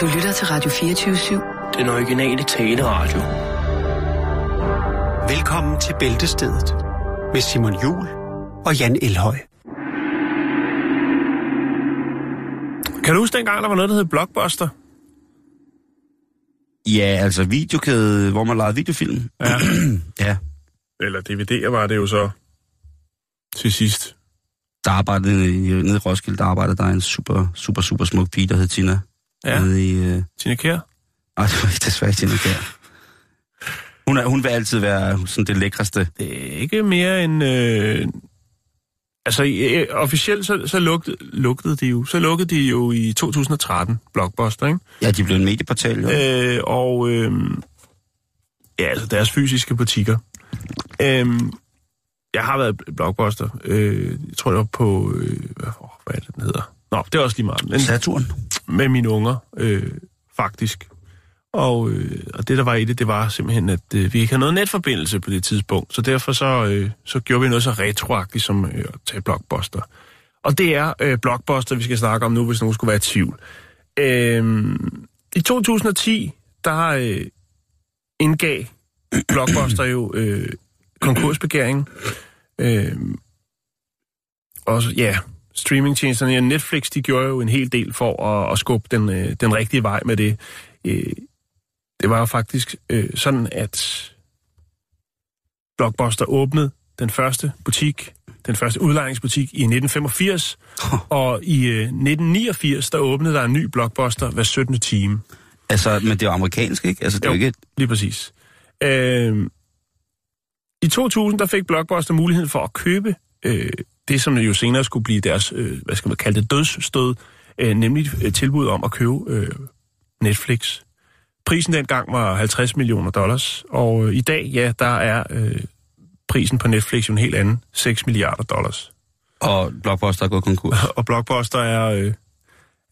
Du lytter til Radio 24-7. Den originale taleradio. Velkommen til Bæltestedet med Simon Jul og Jan Elhøj. Kan du huske dengang, der var noget, der hed Blockbuster? Ja, altså videokæde, hvor man lavede videofilm. Ja. ja. Eller DVD'er var det jo så til sidst. Der arbejdede i, nede i Roskilde, der arbejdede der en super, super, super smuk pige, der hed Tina. Ja. Nede i, uh... Tina Kjær? Ej, det var ikke desværre Tina Kjær. Hun, er, hun vil altid være sådan det lækreste. Det er ikke mere end... Øh... Altså, øh, officielt så, så lugtede, lugtede de jo. Så lukkede de jo i 2013, Blockbuster, ikke? Ja, de blev en medieportal, jo. Øh, og øh, ja, altså deres fysiske butikker. Øh, jeg har været Blockbuster. Øh, jeg tror, det var på... Øh, hvad, hvad er det, den hedder? Nå, det er også lige meget. Men, Saturn. med mine unger, øh, faktisk. Og, øh, og det, der var i det, det var simpelthen, at øh, vi ikke havde noget netforbindelse på det tidspunkt. Så derfor så, øh, så gjorde vi noget så retroagtigt som øh, at tage Blockbuster. Og det er øh, Blockbuster, vi skal snakke om nu, hvis nogen skulle være i tvivl. Øh, I 2010, der øh, indgav Blockbuster jo øh, konkursbegæring. Øh, og så- ja, streamingtjenesterne, ja, Netflix, de gjorde jo en hel del for at, at skubbe den, øh, den rigtige vej med det. Øh, det var jo faktisk øh, sådan, at Blockbuster åbnede den første butik, den første udlejningsbutik i 1985, og i øh, 1989, der åbnede der en ny Blockbuster hver 17. time. Altså, men det er jo amerikansk, ikke? Altså, det er jo ikke... Lige præcis. Øh, I 2000, der fik Blockbuster muligheden for at købe øh, det, som jo senere skulle blive deres, øh, hvad skal man kalde det, dødsstød, øh, nemlig et tilbud om at købe øh, Netflix. Prisen dengang var 50 millioner dollars, og øh, i dag, ja, der er øh, prisen på Netflix jo en helt anden, 6 milliarder dollars. Og Blockbuster er gået konkurs. Og Blockbuster er, øh,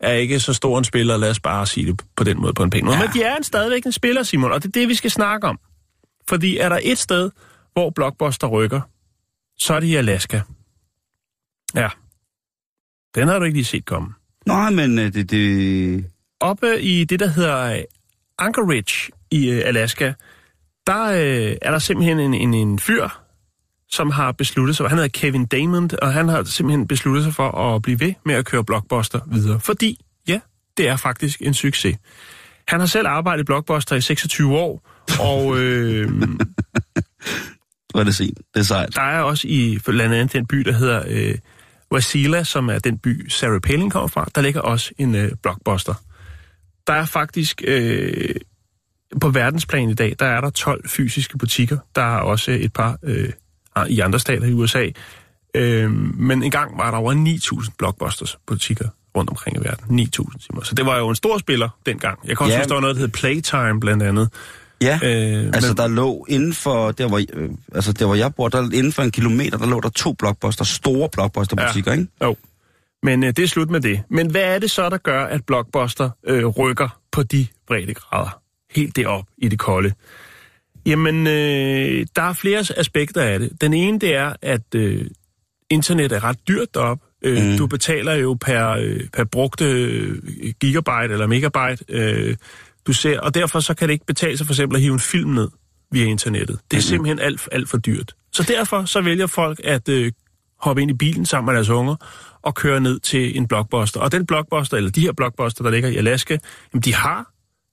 er ikke så stor en spiller, lad os bare sige det på den måde, på en pæn måde. Ja. Men de er en, stadigvæk en spiller, Simon, og det er det, vi skal snakke om. Fordi er der et sted, hvor Blockbuster rykker, så er det i Alaska. Ja. Den har du ikke lige set komme. Nej, men øh, det... det... Oppe i det, der hedder øh, Anchorage i øh, Alaska, der øh, er der simpelthen en, en, en fyr, som har besluttet sig, han hedder Kevin Damon, og han har simpelthen besluttet sig for at blive ved med at køre Blockbuster videre. Fordi, ja, det er faktisk en succes. Han har selv arbejdet i Blockbuster i 26 år, og øh, Hvor er det sent? Det er sejt. der er også i blandt andet den by, der hedder øh, Wasilla, som er den by, Sarah Palin kommer fra, der ligger også en øh, Blockbuster. Der er faktisk, øh, på verdensplan i dag, der er der 12 fysiske butikker. Der er også et par øh, i andre stater i USA. Øh, men engang var der over 9.000 Blockbusters butikker rundt omkring i verden. 9.000 timer. Så det var jo en stor spiller dengang. Jeg kan også Ja. huske, der var noget, der hed Playtime blandt andet. Ja, Øh, altså men- der lå inden for, der hvor, øh, altså der hvor jeg bor, der inden for en kilometer, der lå der to blockbuster, store blockbuster-butikker, ikke? Jo. Men øh, det er slut med det. Men hvad er det så, der gør, at Blockbuster øh, rykker på de breddegrader? Helt derop i det kolde. Jamen, øh, der er flere aspekter af det. Den ene, det er, at øh, internet er ret dyrt deroppe. Øh, mm. Du betaler jo per, øh, per brugte øh, gigabyte eller megabyte. Øh, du ser, og derfor så kan det ikke betale sig for eksempel at hive en film ned via internettet. Det er simpelthen alt, alt for dyrt. Så derfor så vælger folk at øh, hoppe ind i bilen sammen med deres unger og køre ned til en blockbuster. Og den blockbuster, eller de her blockbuster, der ligger i Alaska, jamen de har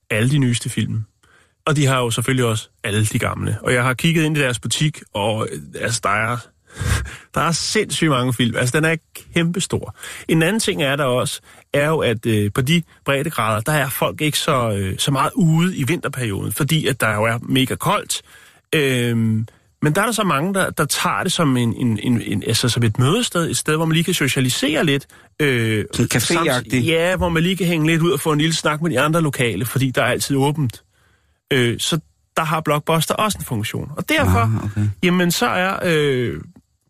alle de nyeste film. Og de har jo selvfølgelig også alle de gamle. Og jeg har kigget ind i deres butik, og øh, altså, der er, der er sindssygt mange film. Altså, den er kæmpestor. En anden ting er der også, er jo, at øh, på de breddegrader, der er folk ikke så, øh, så meget ude i vinterperioden, fordi at der jo er mega koldt. Øhm, men der er der så mange, der, der tager det som, en, en, en, en, altså som et mødested, et sted, hvor man lige kan socialisere lidt. Øh, Sådan caféagtigt. Ja, hvor man lige kan hænge lidt ud og få en lille snak med de andre lokale, fordi der er altid åbent. Øh, så der har Blockbuster også en funktion. Og derfor, Ah, okay. jamen så er øh,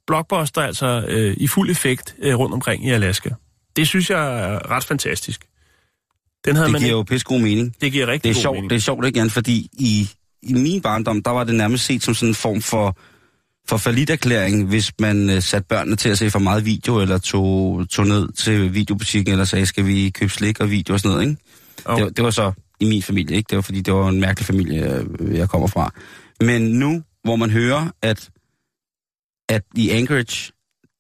Blockbuster altså øh, i fuld effekt øh, rundt omkring i Alaska. Det synes jeg er ret fantastisk. Den havde Det man giver ikke, jo pisse god mening. det giver rigtig Det er god sjovt, mening. det er sjovt ikke, Jan, fordi i, i min barndom, der var det nærmest set som sådan en form for, for erklæring, hvis man uh, satte børnene til at se for meget video, eller tog, tog ned til videobutikken, eller sagde, skal vi købe slik og video og sådan noget, ikke? Jo. Det, var- det var så i min familie, ikke? Det var fordi, det var en mærkelig familie, øh, jeg kommer fra. Men nu, hvor man hører, at, at i Anchorage,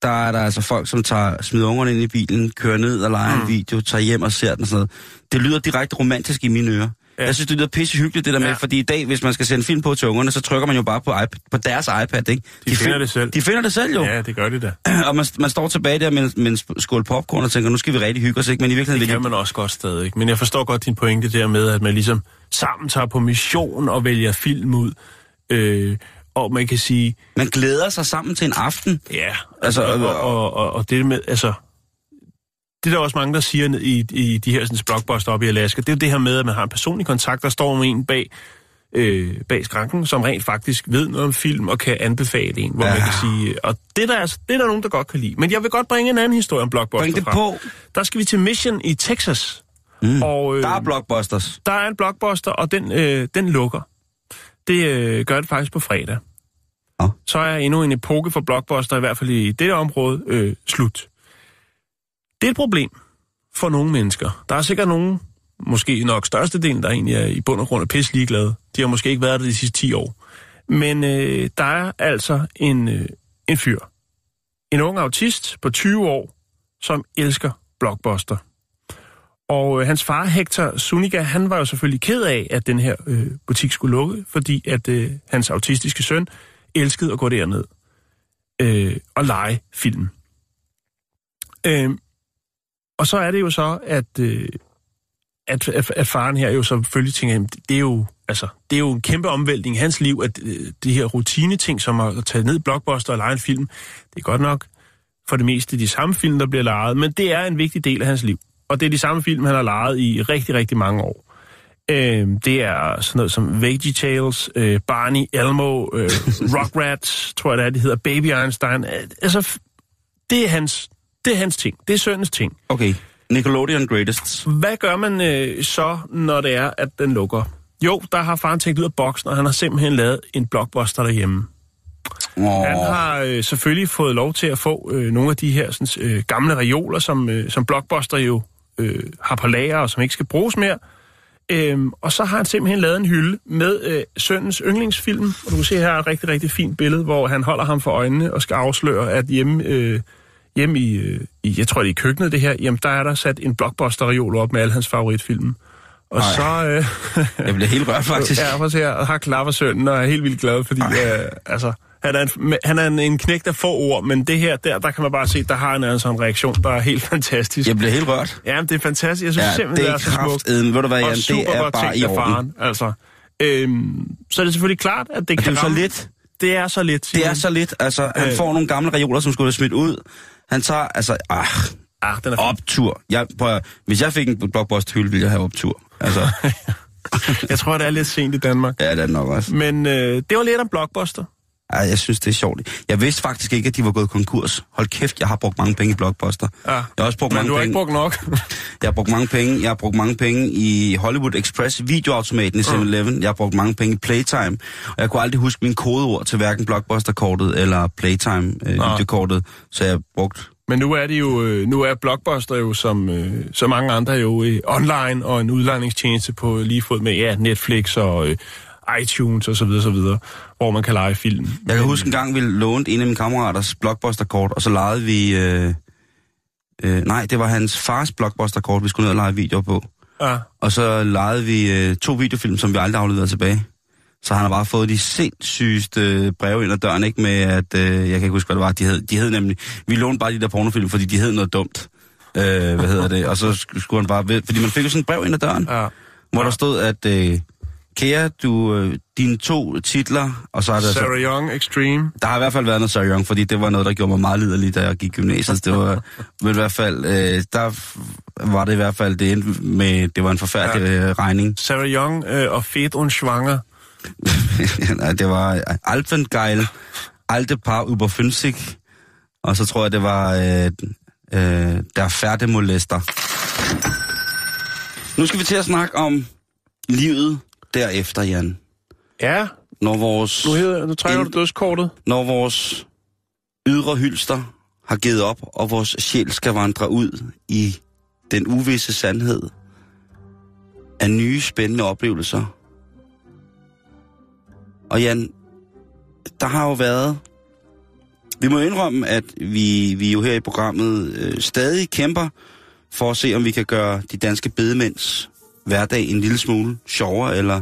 der er der altså folk, som tager, smider ungerne ind i bilen, kører ned og leger mm. en video, tager hjem og ser den og sådan noget. Det lyder direkte romantisk i mine ører. Ja. Jeg synes, det lyder pisse hyggeligt, det der med, Ja. fordi i dag, hvis man skal sende film på til ungerne, så trykker man jo bare på, iPad, på deres iPad, ikke? De finder fin- det selv. De finder det selv jo. Ja, det gør de da. Og man, man står tilbage der med, med en skål popcorn og tænker, nu skal vi rigtig hygge os, ikke? Men i virkeligheden Det kan man også godt stadig. ikke? Men jeg forstår godt din pointe der med, at man ligesom sammen tager på mission og vælger film ud. Øh, og man kan sige, man glæder sig sammen til en aften. ja, Altså, altså, og, og, og, og det med, altså, det er der også mange, der siger i, i de her sådan, blockbuster oppe i Alaska, det er jo det her med, at man har en personlig kontakt, der står med en bag, øh, bag skranken, som rent faktisk ved noget om film og kan anbefale en, hvor Ja. man kan sige, og det der, er, det er der nogen, der godt kan lide. Men jeg vil godt bringe en anden historie om blockbuster Bring det frem. på. Der skal vi til Mission i Texas. Mm. Og, øh, Der er blockbusters. der er en blockbuster, og den, øh, den lukker. Det øh, gør det faktisk på fredag. Så er endnu en epoke for blockbuster, i hvert fald i det område, øh, slut. Det er et problem for nogle mennesker. Der er sikkert nogen, måske nok størstedelen, der egentlig er i bund og grund er pisse ligeglade. De har måske ikke været der de sidste 10 år. Men øh, der er altså en, øh, en fyr. En ung autist på 20 år, som elsker blockbuster. Og øh, hans far, Hector Suniga, han var jo selvfølgelig ked af, at den her øh, butik skulle lukke, fordi at øh, hans autistiske søn elskede at gå derned øh, og lege film. Øh, og så er det jo så, at, øh, at, at, at faren her jo selvfølgelig tænker, jamen, det er jo, altså, det er jo en kæmpe omvæltning i hans liv, at øh, det her rutineting, som at tage ned blockbuster og lege en film, det er godt nok for det meste de samme film, der bliver lejet, men det er en vigtig del af hans liv. Og det er de samme film, han har lejet i rigtig, rigtig mange år. Øh, det er sådan noget som Veggie Tales, øh, Barney, Elmo, øh, Rugrats, tror jeg det er, det hedder, Baby Einstein. Øh, Altså, det er hans, det er hans ting. Det er søndens ting. Okay. Nickelodeon Greatest. Hvad gør man øh, så, når det er, at den lukker? Jo, der har faren tænkt ud af boksen, og han har simpelthen lavet en blockbuster derhjemme. Oh. Han har øh, selvfølgelig fået lov til at få øh, nogle af de her sådan, øh, gamle reoler, som, øh, som Blockbuster jo øh, har på lager, og som ikke skal bruges mere. Øhm, og så har han simpelthen lavet en hylde med øh, sønnens yndlingsfilm. Og du kan se her et rigtig, rigtig fint billede, hvor han holder ham for øjnene og skal afsløre, at hjemme, øh, hjemme i, øh, i, jeg tror det er i køkkenet det her, jamen der er der sat en Blockbuster-reol op med alle hans favoritfilm. Og Ej. så... Øh, Jeg bliver helt rørt, faktisk. Ja, se her. Og har klapper sønnen og er helt vildt glad, fordi øh, altså, han er, en, han er en, en knægt af få ord, men det her, der, der kan man bare se, der har han altså en reaktion, der er helt fantastisk. Jeg bliver helt rørt. Ja, men det er fantastisk. Jeg synes Ja, simpelthen, det det er er så smukt. Ved du hvad, Jan, det super er godt bare i orden. faren, altså. Øhm, så er det selvfølgelig klart, at det Og kan det er så lidt. Det er så lidt. Det er så lidt. Altså, han Øh. får nogle gamle reoler, som skulle have smidt ud. Han tager, altså, ah, Ah, den er optur. Jeg, prøv, at- hvis jeg fik en blockbuster-hylde, ville jeg have optur. Altså, Jeg tror, det er lidt sent i Danmark. ja, det er nok også. Men øh, det var lidt om Blockbuster. Ej, jeg synes, det er sjovt. Jeg vidste faktisk ikke, at de var gået konkurs. Hold kæft, jeg har brugt mange penge i Blockbuster. Ja. Jeg har også brugt Men mange du har penge. ikke brugt nok. Jeg har brugt mange penge. Jeg har brugt mange penge i Hollywood Express, videoautomaten i 7-Eleven. Jeg har brugt mange penge i Playtime. Og jeg kunne aldrig huske mine kodeord til hverken Blockbuster-kortet eller Playtime øh. Så jeg har brugt... Men nu er det jo, øh, nu er Blockbuster jo som øh, så mange andre jo øh, online og en udlejningstjeneste på lige fod med ja, Netflix og øh, iTunes og så videre, så videre, hvor man kan lege film. Jeg kan huske en gang, vi lånte en af mine kammeraters Blockbuster-kort, og så lejede vi... Øh, øh, nej, det var hans fars Blockbuster-kort, vi skulle ned og lege videoer på. Ja, Og så lejede vi øh, to videofilm, som vi aldrig afleverede tilbage. Så han har bare fået de sindssygeste breve ind ad døren, ikke? Med at, øh, jeg kan ikke huske, hvad det var, de hed. De hed nemlig, vi lånte bare de der pornofilm, fordi de hed noget dumt. Øh, hvad hedder det? Og så sk- skulle han bare fordi man fik jo sådan et brev ind ad døren, ja. hvor der stod, at øh, kære, du, øh, dine to titler, og så er der Sarah Young Extreme. der har i hvert fald været noget Sarah Young, fordi det var noget, der gjorde mig meget liderlig, da jeg gik gymnasiet. Det var, men i hvert fald, øh, der var det i hvert fald det endte med, det var en forfærdelig ja. regning. Sarah Young øh, og Fedt und Schwanger. Nej, det var Alpengeil, Alte Paar über 50, og så tror jeg, det var øh, øh, Der Færtemolester. Nu skal vi til at snakke om livet derefter, Jan. Ja, Når vores, nu, hedder, nu trækker du dødskortet. når vores ydre hylster har givet op, og vores sjæl skal vandre ud i den uvisse sandhed, af nye spændende oplevelser. Og Jan, der har jo været... Vi må indrømme, at vi, vi jo her i programmet øh, stadig kæmper for at se, om vi kan gøre de danske bedemænds hverdag en lille smule sjovere, eller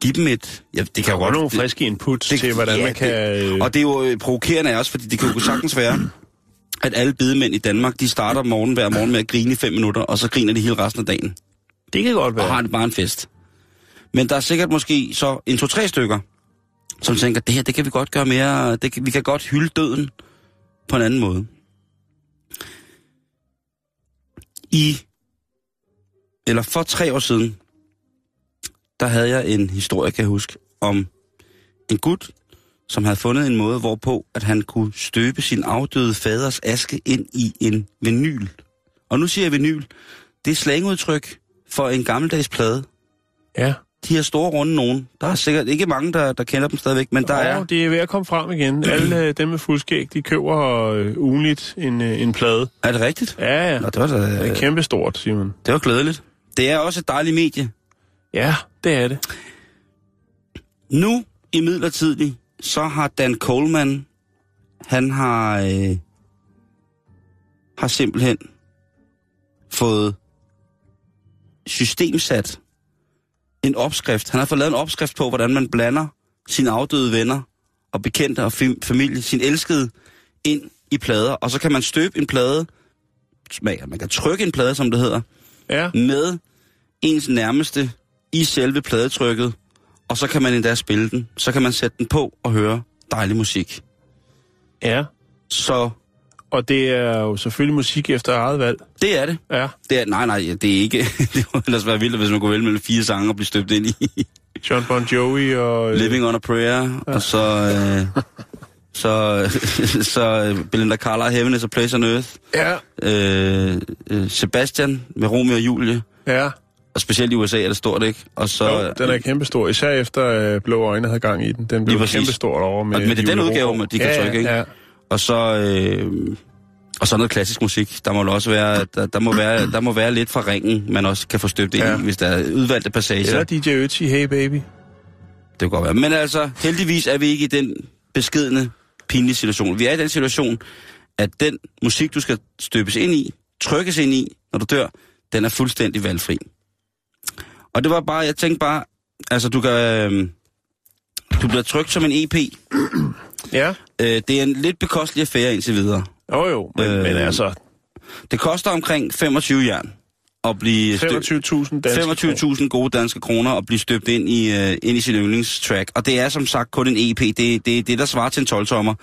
give dem et... Ja, det kan jo godt... nogle friske inputs det- til, hvordan ja, man kan... Det, øh, og det er jo øh, provokerende os, fordi det kan jo sagtens være, at alle bedemænd i Danmark, de starter morgen hver morgen med at grine i fem minutter, og så griner de hele resten af dagen. det kan godt Og har være. det bare en fest. Men der er sikkert måske så en to-tre stykker, som tænker, det her, det kan vi godt gøre mere, det kan, vi kan godt hylde døden på en anden måde. I, eller for tre år siden, der havde jeg en historie, kan jeg huske, om en gut, som havde fundet en måde, hvorpå at han kunne støbe sin afdøde faders aske ind i en vinyl. Og nu siger jeg vinyl, det er slangudtryk for en gammeldags plade. Ja. De her store runde nogen, der er sikkert ikke mange, der, der kender dem stadigvæk, men der og er... det er ved at komme frem igen. Alle øh, dem med fuldskæg, de køber øh, ugenligt en, øh, en plade. Er det rigtigt? Ja, ja. Nå, det var, da, Det er kæmpestort, Simon. det var glædeligt. Det er også et dejligt medie. Ja, det er det. Nu, i midlertidig, så har Dan Coleman, han har, øh, har simpelthen fået systemsat en opskrift. Han har fået lavet en opskrift på, hvordan man blander sine afdøde venner og bekendte og fam- familie, sin elskede, ind i plader. Og så kan man støbe en plade, man kan trykke en plade, som det hedder, Ja, med ens nærmeste i selve pladetrykket, og så kan man endda spille den. Så kan man sætte den på og høre dejlig musik. ja. Så Og det er jo selvfølgelig musik efter eget valg. det er det. Ja. det er, nej, nej, det er ikke. det ville ellers være vildt, hvis man kunne vælge mellem fire sange og blive støbt ind i John Bon Jovi og... øh, Living on a Prayer, og så... Øh, så, så øh, Belinda Carlisle, Heaven is a Place on Earth. Ja, Øh, øh, Sebastian med Romeo og Julie. ja. Og specielt i USA er det stort, ikke? Og så, Jo, den er kæmpestor, især efter øh, Blå Øjne havde gang i den. Den blev kæmpestor over med Og- men det er den udgave, man- de kan ja, trykke, ikke? Ja, Og så, øh, og så noget klassisk musik. Der må også være, der, der, må være, der må være lidt fra ringen, man også kan få støbt ind Ja. i, hvis der er udvalgte passager. Eller DJ Ötzi, Hey Baby. Det kan godt være. Men altså, heldigvis er vi ikke i den beskedende, pinlige situation. Vi er i den situation, at den musik, du skal støbes ind i, trykkes ind i, når du dør, den er fuldstændig valgfri. Og det var bare, jeg tænkte bare, altså du kan, øh, du bliver trykt som en EP. Ja. Øh, det er en lidt bekostelig affære indtil videre. Jo jo, men, Øh, men altså, Det koster omkring 25 jern at blive stø- 25.000 danske 25.000 gode danske kroner at blive støbt ind i, uh, ind i sin yndlingstrack. Og det er som sagt kun en EP. Det, det er det, der svarer til en 12-tommer.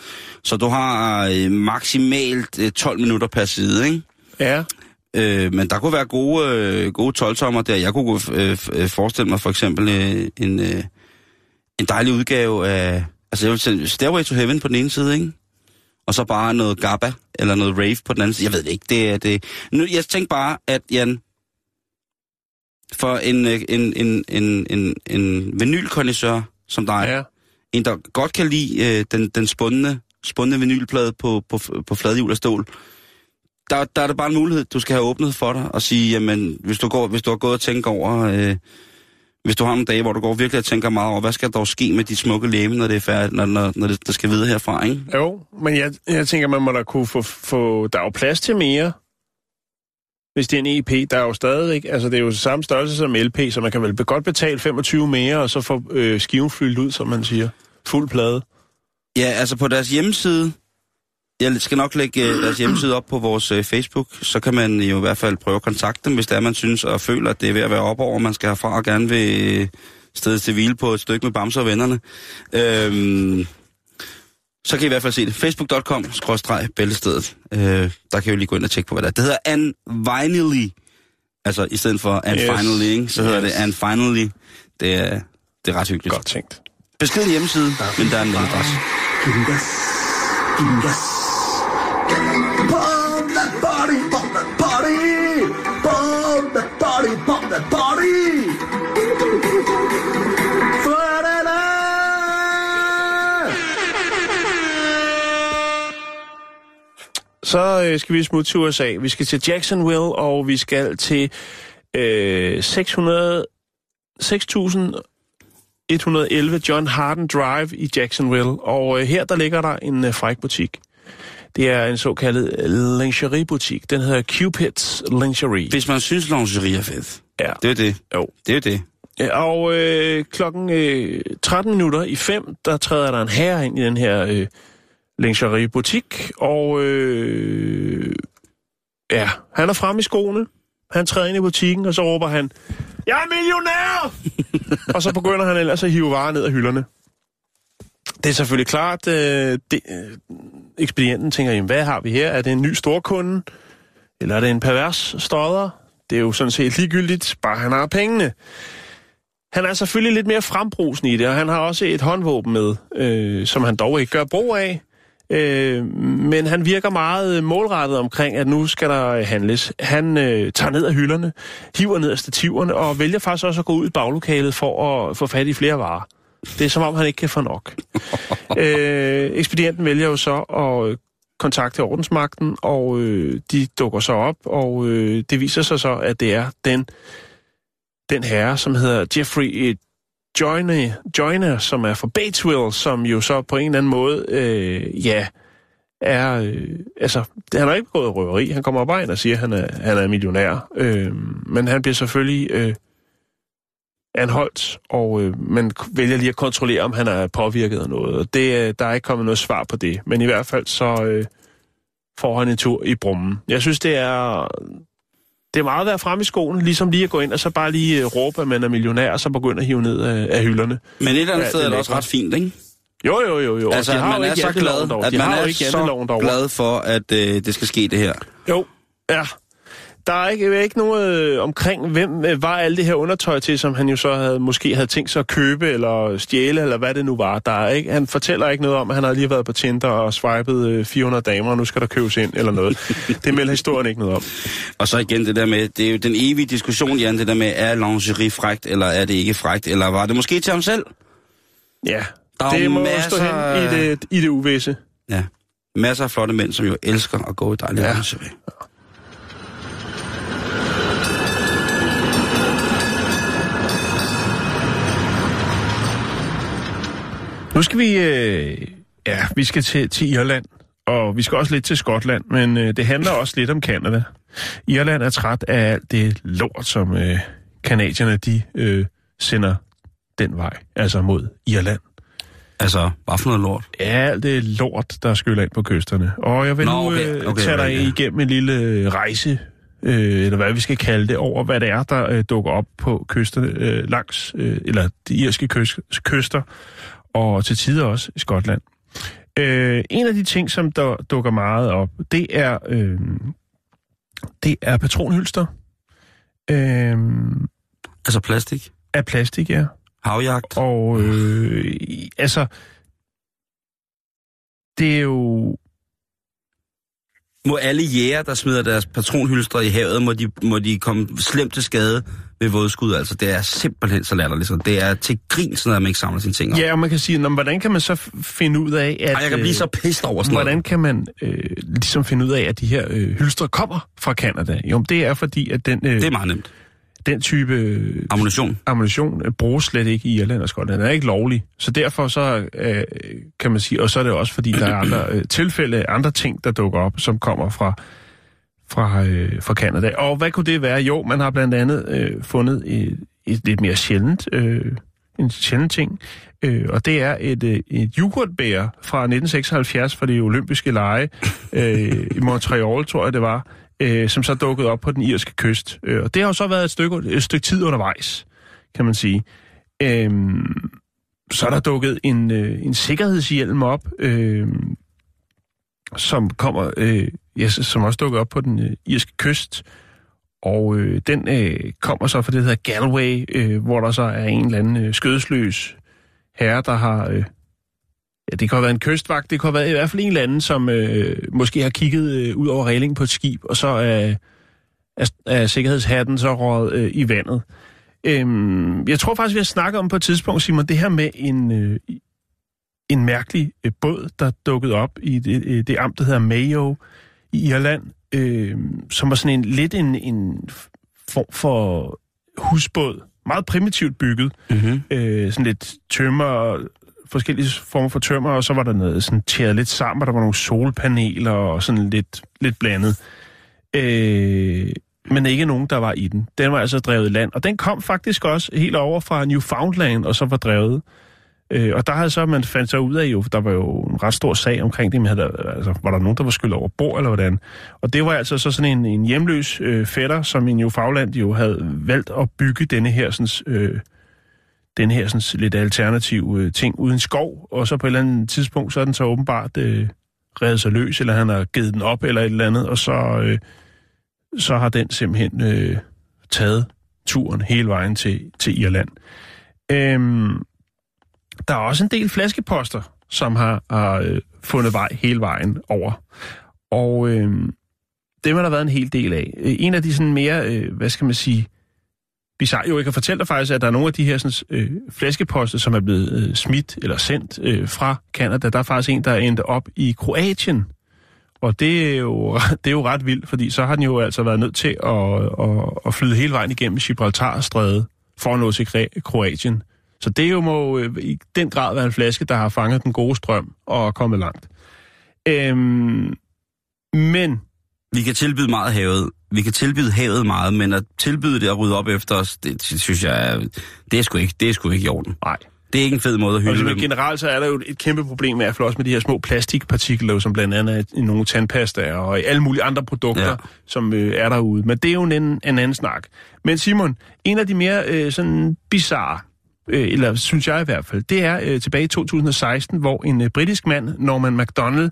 Så du har uh, maksimalt uh, 12 minutter per side, ikke? Ja, Uh, men der kunne være gode, uh, gode 12-tommer der. Jeg kunne uh, forestille mig for eksempel uh, en, uh, en dejlig udgave af... Altså, jeg vil sige Stairway to Heaven på den ene side, ikke? Og så bare noget GABA eller noget rave på den anden side. Jeg ved det ikke. Det er det. Nu, jeg tænkte bare, at Jan, for en, øh, en, en, en, en, en vinylkondisør som dig, ja. en der godt kan lide øh, den, den spundne, spundne vinylplade på, på, på fladhjul af stål, der, der er det bare en mulighed, du skal have åbnet for dig og sige, jamen, hvis du, går, hvis du har gået og tænkt over, øh, hvis du har nogle dage, hvor du går virkelig og tænker meget over, hvad skal der ske med de smukke læme, når det er færdigt, når, når, når det, der skal videre herfra, ikke? Jo, men jeg, jeg tænker, man må da kunne få, få... Der er jo plads til mere, hvis det er en EP. Der er jo stadigvæk... Altså, det er jo samme størrelse som LP, så man kan vel godt betale 25 mere, og så få øh, skiven fyldt ud, som man siger. Fuld plade. Ja, altså på deres hjemmeside, jeg skal nok lægge øh, deres hjemmeside op på vores øh, Facebook, så kan man jo i hvert fald prøve at kontakte dem, hvis det er, man synes og føler, at det er ved at være op over, man skal herfra og gerne vil øh, stedet til hvile på et stykke med Bamser og vennerne. Øhm, så kan I i hvert fald se det. Facebook.com, skråstreg, bæltestedet. Øh, der kan I jo lige gå ind og tjekke på, hvad det er. Det hedder An Finally. Altså, i stedet for An Yes. Finally, ikke? så hedder Yes. det An Finally. Det er, det er ret hyggeligt. Godt tænkt. Beskeden hjemmeside, men der er en mailadresse. Bomb that body, bomb that body. Bomb that body, bomb that body. Så øh, skal vi smutte til USA. Vi skal til Jacksonville, og vi skal til Øh, 600, 6.111 John Harden Drive i Jacksonville, og øh, her der ligger der en øh, fræk butik. Det er en såkaldet lingeriebutik. Den hedder Cupid's Lingerie. Hvis man synes, lingerie er fedt. Ja. Det er det. Jo. Det er det. Og øh, klokken øh, 13 minutter i 5, der træder der en herre ind i den her øh, lingeriebutik, og øh, ja, han er fremme i skoene. Han træder ind i butikken, og så råber han, Jeg er millionær! og så begynder han ellers at hive varer ned af hylderne. Det er selvfølgelig klart, øh, det, øh, ekspedienten tænker, jamen, hvad har vi her? Er det en ny storkunde? Eller er det en pervers stodder? Det er jo sådan set ligegyldigt, bare han har pengene. Han er selvfølgelig lidt mere frembrusende i det, og han har også et håndvåben med, øh, som han dog ikke gør brug af. Øh, men han virker meget målrettet omkring, at nu skal der handles. Han øh, tager ned af hylderne, hiver ned af stativerne, og vælger faktisk også at gå ud i baglokalet for at få fat i flere varer. Det er som om, han ikke kan få nok. øh, ekspedienten vælger jo så at kontakte ordensmagten, og øh, de dukker så op, og øh, det viser sig så, at det er den, den herre, som hedder Jeffrey Joyner, Joyner, som er fra Batesville, som jo så på en eller anden måde, øh, ja, er, øh, altså, han har ikke begået røveri, han kommer bare ind og siger, at han er, han er millionær, øh, men han bliver selvfølgelig øh, anholdt, og øh, man vælger lige at kontrollere, om han er påvirket af noget, og det, øh, der er ikke kommet noget svar på det, men i hvert fald så øh, får han en tur i brummen. Jeg synes, det er, det er meget at være fremme i skoen, ligesom lige at gå ind og så bare lige øh, råbe, at man er millionær, og så begynde at hive ned af, af hylderne. Men et eller andet Ja, sted er det er også ret fint, ikke? Jo, jo, jo, jo. Altså, de har man jo er ikke så janteloven glad, at De man er ikke så glad for, at øh, det skal ske det her. Jo, ja. Der er ikke, ikke noget øh, omkring, hvem øh, var alt det her undertøj til, som han jo så havde, måske havde tænkt sig at købe eller stjæle, eller hvad det nu var. Der er ikke, han fortæller ikke noget om, at han har lige været på Tinder og swipet øh, 400 damer, og nu skal der købes ind eller noget. det melder historien ikke noget om. Og så igen det der med, det er jo den evige diskussion, Jan, det der med, er lingerie frægt, eller er det ikke frægt, eller var det måske til ham selv? Ja, Der er det må masser stå hen i det, i det uvisse. Ja. Masser af flotte mænd, som jo elsker at gå i dejlig Ja. ja. lingerie. Nu skal vi, øh, ja, vi skal til, til Irland, og vi skal også lidt til Skotland, men øh, det handler også lidt om Kanada. Irland er træt af alt det lort, som øh, kanadierne de øh, sender den vej, altså mod Irland. Altså, hvad for noget lort? Ja, alt det lort, der skyller ind på kysterne. Og jeg vil Nå, nu okay, øh, okay, tage dig right, ja. igennem en lille øh, rejse, øh, eller hvad vi skal kalde det, over hvad det er, der øh, dukker op på kysterne øh, langs, øh, eller de irske kyst, kyster, og til tider også i Skotland. Øh, en af de ting, som der dukker meget op, det er, øh, det er patronhylster øh, Altså plastik, af plastik, ja. havjagt. Og øh, altså, det er jo... Må alle jæger, der smider deres patronhylstre i havet, må de, må de komme slemt til skade ved vådskud. Altså, det er simpelthen så latterligt. Så Det er til grin, sådan at man ikke samler sine ting op. Ja, og man kan sige, nå, hvordan kan man så finde ud af, at... Ej, jeg kan blive øh, så pissed over sådan Hvordan noget. kan man øh, ligesom finde ud af, at de her øh, hylstre kommer fra Kanada? Jo, det er fordi, at den, øh, Det er meget nemt. Den type øh, Ammunition. ammunition øh, bruges slet ikke i Irland og Skotland. Den er ikke lovlig. Så derfor så øh, kan man sige, og så er det også fordi, der er andre øh, tilfælde, andre ting, der dukker op, som kommer fra fra, øh, fra Canada. Og hvad kunne det være? Jo, man har blandt andet øh, fundet et, et lidt mere sjældent, øh, en sjældent ting, øh, og det er et, øh, et yoghurtbær fra 1976 fra de olympiske lege øh, i Montreal, tror jeg det var, øh, som så dukkede op på den irske kyst. Øh, og det har jo så været et stykke, et stykke tid undervejs, kan man sige. Øh, så er der dukket en, øh, en sikkerhedshjelm op, øh, som kommer, øh, ja, som også dukker op på den øh, irske kyst. Og øh, den øh, kommer så fra det, der hedder Galway, øh, hvor der så er en eller anden øh, skødesløs herre, der har... Øh, ja, det kan have været en kystvagt, det kan have været i hvert fald en eller anden, som øh, måske har kigget øh, ud over reglingen på et skib, og så er, er, er sikkerhedshatten så røget øh, i vandet. Øhm, jeg tror faktisk, vi har snakket om på et tidspunkt, Simon, det her med en, øh, en mærkelig øh, båd, der dukkede op i det, øh, det amt, der hedder Mayo i Irland, øh, som var sådan en lidt en, en form for husbåd. Meget primitivt bygget. Mm-hmm. Øh, sådan lidt tømmer, forskellige former for tømmer, og så var der noget sådan tæret lidt sammen, og der var nogle solpaneler og sådan lidt, lidt blandet. Øh, men ikke nogen, der var i den. Den var altså drevet i land, og den kom faktisk også helt over fra Newfoundland, og så var drevet. Øh, og der havde så, man fandt sig ud af jo, der var jo en ret stor sag omkring det, men havde, altså, var der nogen, der var skyllet over bord, eller hvordan? Og det var altså så sådan en, en hjemløs øh, fætter, som i Newfoundland jo havde valgt at bygge denne her, sådan, øh, den her sådan, lidt alternativ øh, ting uden skov, og så på et eller andet tidspunkt, så er den så åbenbart øh, reddet sig løs, eller han har givet den op, eller et eller andet, og så, øh, så har den simpelthen øh, taget turen hele vejen til, til Irland. Øhm, der er også en del flaskeposter, som har, har øh, fundet vej hele vejen over. Og øh, dem har der været en hel del af. Øh, en af de sådan mere, øh, hvad skal man sige, bizarre, jo, jeg kan fortælle dig faktisk, at der er nogle af de her sådan, øh, flaskeposter, som er blevet øh, smidt eller sendt øh, fra Kanada. Der er faktisk en, der er endt op i Kroatien. Og det er, jo, det er jo ret vildt, fordi så har den jo altså været nødt til at, at, at flyde hele vejen igennem Gibraltarstrædet for at nå til Kroatien. Så det jo må øh, i den grad være en flaske, der har fanget den gode strøm og er kommet langt. Øhm, men Vi kan tilbyde meget havet. Vi kan tilbyde havet meget, men at tilbyde det at rydde op efter os, det synes jeg, det er sgu ikke, det er sgu ikke i orden. nej. Det er ikke en fed måde at hylde Altså, dem. generelt så er der jo et kæmpe problem med, at også med de her små plastikpartikler, som blandt andet er i nogle tandpastaer og i alle mulige andre produkter, ja. som øh, er derude. Men det er jo en, en anden snak. Men Simon, en af de mere øh, sådan bizarre, øh, eller synes jeg i hvert fald, det er øh, tilbage i 2016, hvor en øh, britisk mand, Norman MacDonald,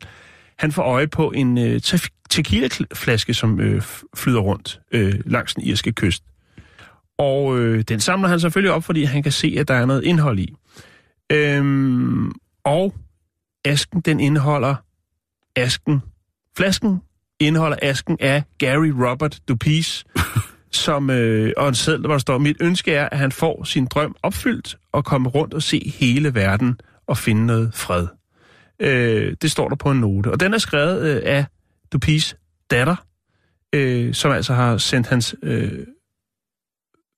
han får øje på en øh, tequila-flaske, som øh, flyder rundt øh, langs den irske kyst. Og øh, den samler han selvfølgelig op, fordi han kan se, at der er noget indhold i. Øhm, og asken, den indeholder asken. Flasken indeholder asken af Gary Robert Dupis, som, øh, og en seddel, hvor der står, mit ønske er, at han får sin drøm opfyldt og komme rundt og se hele verden og finde noget fred. Øh, det står der på en note. Og den er skrevet øh, af Dupis datter, øh, som altså har sendt hans, øh,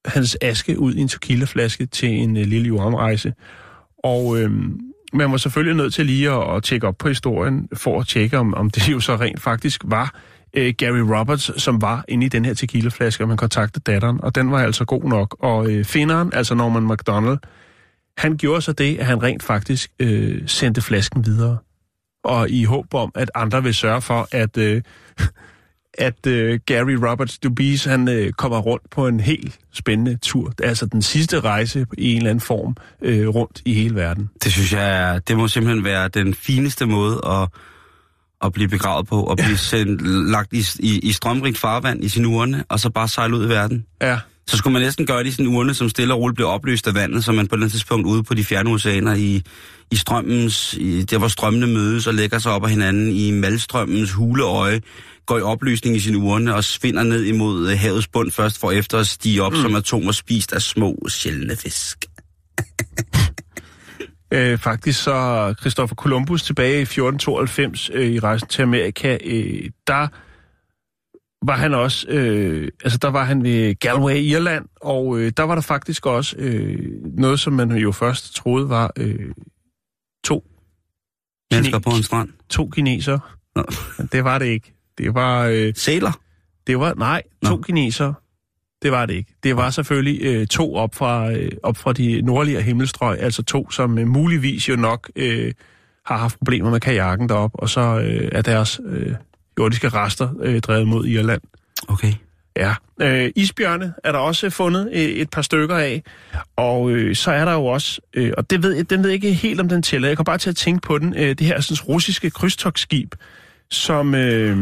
hans aske ud i en tequilaflaske til en øh, lille jordomrejse. Og øh, man var selvfølgelig nødt til lige at, at tjekke op på historien, for at tjekke, om, om det jo så rent faktisk var øh, Gary Roberts, som var inde i den her tequilaflaske, og man kontaktede datteren, og den var altså god nok. Og øh, finderen, altså Norman McDonald, han gjorde så det, at han rent faktisk øh, sendte flasken videre. Og i håb om, at andre vil sørge for, at, øh, at øh, Gary Roberts Dubis, han øh, kommer rundt på en helt spændende tur. Altså den sidste rejse i en eller anden form øh, rundt i hele verden. Det synes jeg, er- det må simpelthen være den fineste måde at, at blive begravet på, og blive sendt, lagt i, i, i strømrigt farvand i sin urne, og så bare sejle ud i verden. Ja, Så skulle man næsten gøre det i sådan en urne, som stille og roligt bliver opløst af vandet, så man på et tidspunkt ude på de fjerne oceaner i, i strømmens, i, der hvor strømmene mødes og lægger sig op af hinanden i malstrømmens huleøje, går i opløsning i sin urne og svinder ned imod øh, havets bund først, for efter at stige op mm. som atomer spist af små, sjældne fisk. Øh, faktisk så Christopher Columbus tilbage i 1492 øh, i rejsen til Amerika, øh, der var han også, øh, altså der var han ved Galway i Irland, og øh, der var der faktisk også øh, noget, som man jo først troede var øh, to, Mennesker på en strand. to kinesere. Nå. Men det var det ikke. Det var, øh, Sæler? det var, nej, to Nå. kinesere. Det var det ikke. Det var selvfølgelig øh, to op fra, øh, op fra de nordlige himmelstrøg, altså to, som øh, muligvis jo nok øh, har haft problemer med kajakken derop, og så øh, er deres øh, jordiske rester øh, drevet mod Irland. Okay. Ja. Øh, isbjørne er der også fundet øh, et par stykker af, og øh, så er der jo også, øh, og det ved, den ved jeg ikke helt, om den tæller. Jeg kan bare til at tænke på den, øh, det her sådan, russiske krydstogsskib, som, øh,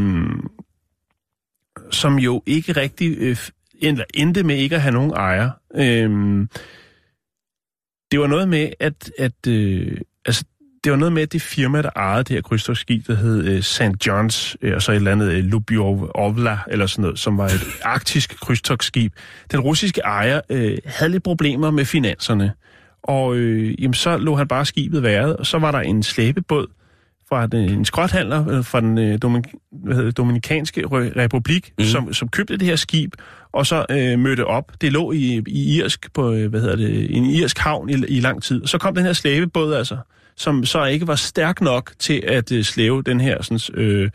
som jo ikke rigtig øh, endte med ikke at have nogen ejer. Øh, det var noget med, at, at øh, altså, det var noget med, at det firma, der ejede det her krydstogsskib, der hed øh, St. John's, øh, og så et eller andet øh, Lubyovla, eller sådan noget, som var et arktisk krydstogsskib. Den russiske ejer øh, havde lidt problemer med finanserne, og øh, jamen, så lå han bare skibet været, og så var der en slæbebåd fra den, en skrothandler øh, fra den øh, Domin, hvad hedder det, Dominikanske Re- Republik, mm. som, som købte det her skib, og så øh, mødte op. Det lå i, i Irsk, på, øh, hvad hedder det, en irsk havn i, i lang tid. Så kom den her slæbebåd altså, som så ikke var stærk nok til at øh, slæve den her, sådan, øh, det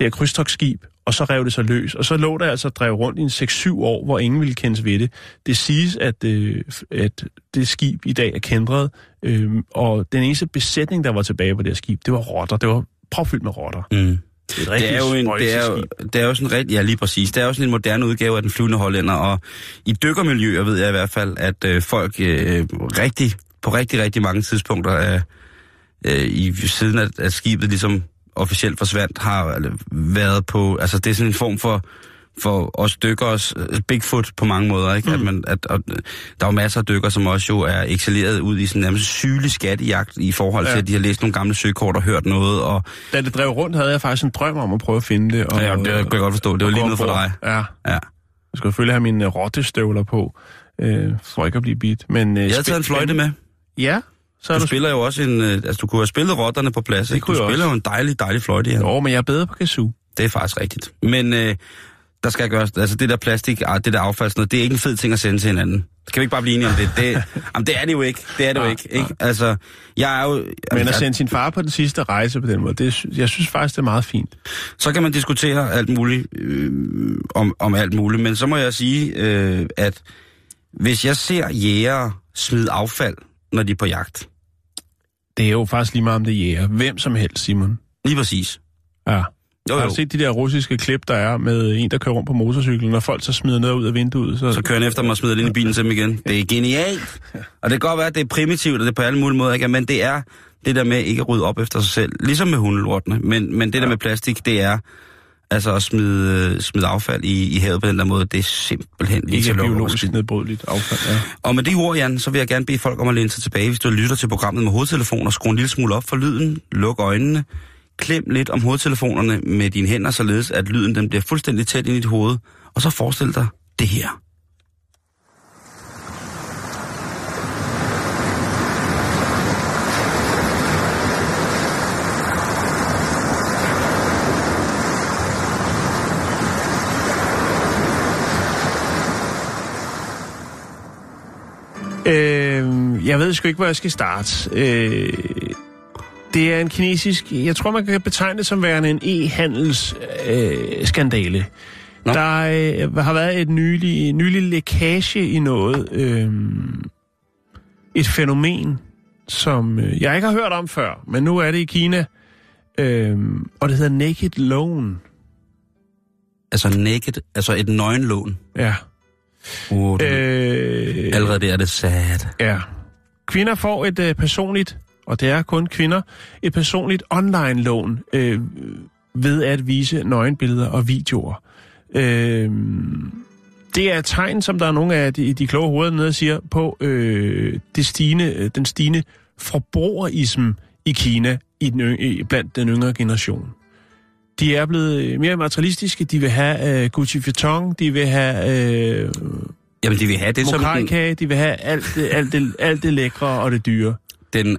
her krydstogsskib, og så rev det sig løs. Og så lå der altså drev rundt i en 6-7 år, hvor ingen ville kendes ved det. Det siges, at, øh, at det skib i dag er kendret, øh, og den eneste besætning, der var tilbage på det her skib, det var rotter. Det var propfyldt med rotter. Mm. Det er, et Det er, jo en, det, er jo, det er jo sådan rigtig, ja lige præcis, det er jo sådan en moderne udgave af den flyvende hollænder, og i dykkermiljøer ved jeg i hvert fald, at øh, folk øh, rigtig, på rigtig, rigtig mange tidspunkter af, øh, i siden at, at skibet ligesom officielt forsvandt, har været på, altså det er sådan en form for, for os dykkers øh, Bigfoot på mange måder, ikke? Mm. At man, at, at, der er jo masser af dykker, som også jo er excelleret ud i sådan nærmest sygelig skattejagt i forhold til, Ja. at de har læst nogle gamle søkort og hørt noget, og Da det drev rundt, havde jeg faktisk en drøm om at prøve at finde det. Og, ja, det kan jeg godt forstå, det var lige noget for dig. Ja, Ja. jeg skal selvfølgelig have mine rottestøvler på, øh, for ikke at blive bidt. Men, øh, Jeg havde taget en fløjte med. Ja, så Du du... spiller jo også en... øh, Altså, du kunne have spillet rotterne på plads, ikke? Du spiller jo en dejlig, dejlig fløjte, ja. Jo, men jeg er bedre på kazoo. Det er faktisk rigtigt. Men øh, der skal gøres... Altså, det der plastik, ah, det der affald, sådan noget, det er ikke en fed ting at sende til hinanden. Kan vi ikke bare blive enige om det? det jamen, det er det jo ikke. Det er det jo ikke, ikke? Altså, jeg er jo... Men altså, at sende sin far på den sidste rejse på den måde, det, jeg synes faktisk, det er meget fint. Så kan man diskutere alt muligt øh, om, om alt muligt, men så må jeg sige, øh, at hvis jeg ser jægere smide affald, når de er på jagt, Det er jo faktisk lige meget om det er jæger. Hvem som helst, Simon. lige præcis. Ja. Jo, Har jo. du set de der russiske klip, der er med en, der kører rundt på motorcyklen, når folk så smider noget ud af vinduet? Så, Så kører han efter mig og smider det ind i bilen til dem igen. Det er genialt. Og det kan godt være, at det er primitivt, og det er på alle mulige måder, ikke? men det er det der med ikke at rydde op efter sig selv. Ligesom med hundelortene. Men, men det der med plastik, det er altså at smide, smide affald i, i havet på den der måde. Det er simpelthen ikke så er biologisk nedbrydeligt affald. Ja. Og med det ord, Jan, så vil jeg gerne bede folk om at læne sig tilbage, hvis du lytter til programmet med hovedtelefoner. Skru en lille smule op for lyden. Luk øjnene. Klem lidt om hovedtelefonerne med dine hænder, således at lyden den bliver fuldstændig tæt ind i dit hoved. Og så forestil dig det her. Øh, jeg ved sgu ikke, hvor jeg skal starte. Øh, det er en kinesisk... Jeg tror, man kan betegne det som værende en e-handelsskandale. Øh, skandale. Nå. Der øh, har været et nylig, nylig lækage i noget. Øh, et fænomen, som øh, jeg ikke har hørt om før, men nu er det i Kina. Øh, og det hedder Naked Loan. Altså naked, altså et nøgenlån. Ja. Uh, det, Øh, allerede der er det sad. Ja. Kvinder får et øh, personligt, og det er kun kvinder, et personligt online-lån øh, ved at vise nøgenbilleder og videoer. Øh, det er et tegn, som der er nogle af de, de kloge hoveder nede siger, på øh, det stigende, øh, den stigende forbrugerism i Kina i den blandt den yngre generation. De er blevet øh, mere materialistiske, de vil have øh, Gucci Vuitton, de vil have øh, Jamen, de vil have det som den, de vil have alt det, alt, det, alt det lækre og det dyre. den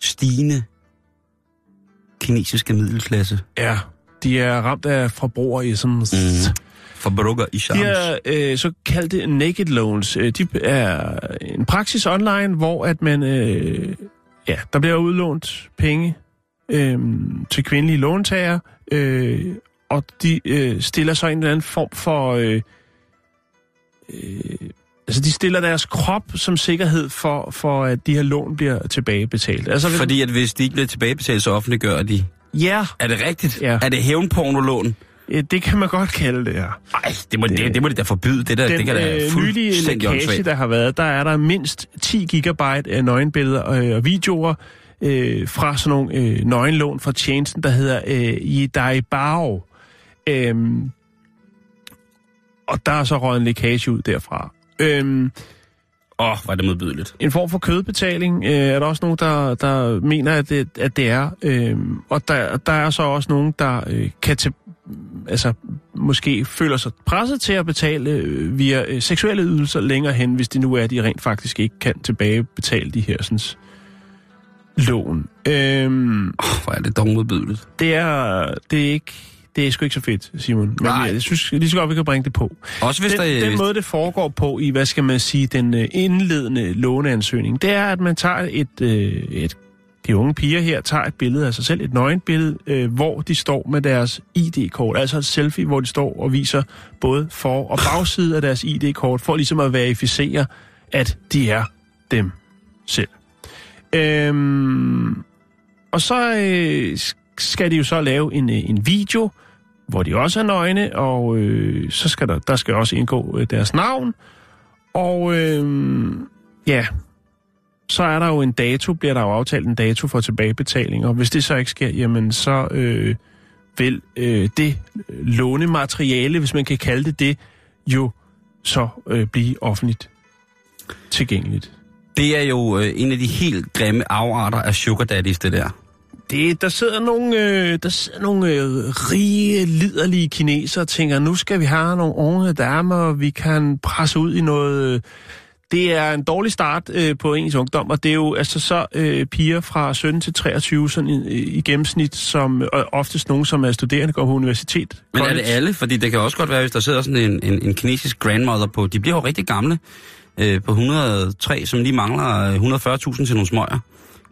stigende kinesiske middelklasse. Ja, de er ramt af forbrugerism. Mm. Forbruger i De charms. er øh, så kaldte naked loans. Øh, De er en praksis online, hvor at man, øh, ja, der bliver udlånt penge øh, til kvindelige låntagere, øh, og de øh, stiller så en eller anden form for... Øh, øh, altså, de stiller deres krop som sikkerhed for, for at de her lån bliver tilbagebetalt. Altså, hvis- Fordi at hvis de ikke bliver tilbagebetalt, så offentliggør de. Ja, Er det rigtigt? Ja. Er det hævnpornolon? øh, det kan man godt kalde det, ja. Nej, det må, det, det, det må de da forbyde. Det, der, Den det kan da øh, nylige lækage, der har været, der er der mindst 10 gigabyte af nøgenbilleder øh, og videoer øh, fra sådan nogle øh, nøgenlån fra tjenesten, der hedder øh, Yidaibao. Øhm, og der er så røget en lækage ud derfra. Øhm, Åh, oh, er det modbydeligt. en form for kødbetaling øh, er der også nogen, der, der mener, at det, at det er. Øhm, og der, der er så også nogen, der øh, kan til, altså, måske føler sig presset til at betale øh, via øh, seksuelle ydelser længere hen, hvis det nu er, at de rent faktisk ikke kan tilbagebetale de her sådan, loven. Øhm, Oh, hvor er det dog modbydeligt. det er, det er ikke, det er sgu ikke så fedt, Simon. Men Nej. jeg synes lige så godt, vi kan bringe det på. Også hvis Den, der... den måde, det foregår på i, hvad skal man sige, den øh, indledende låneansøgning, det er, at man tager et, øh, et de unge piger her tager et billede af sig selv, et nøgenbillede, øh, hvor de står med deres ID-kort, altså et selfie, hvor de står og viser både for- og bagside af deres ID-kort, for ligesom at verificere, at de er dem selv. Øhm, og så øh, skal de jo så lave en, øh, en video, hvor de også er nøgne, og øh, så skal der, der skal også indgå øh, deres navn. Og øh, ja, så er der jo en dato, bliver der jo aftalt en dato for tilbagebetaling, og hvis det så ikke sker, jamen så øh, vil øh, det lånemateriale, hvis man kan kalde det det, jo så øh, blive offentligt tilgængeligt. Det er jo øh, en af de helt grimme afarter af sugar daddies, det der. Det, der sidder nogle, øh, der sidder nogle øh, rige, liderlige kinesere og tænker, nu skal vi have nogle unge damer, vi kan presse ud i noget... Øh, det er en dårlig start øh, på ens ungdom, og det er jo altså så øh, piger fra 17 til 23 sådan i, i gennemsnit, som øh, oftest nogen, som er studerende, går på universitet. Men er det alle? Fordi det kan også godt være, hvis der sidder sådan en, en, en kinesisk grandmother på. De bliver jo rigtig gamle øh, på 103, som lige mangler øh, 140.000 til nogle smøger.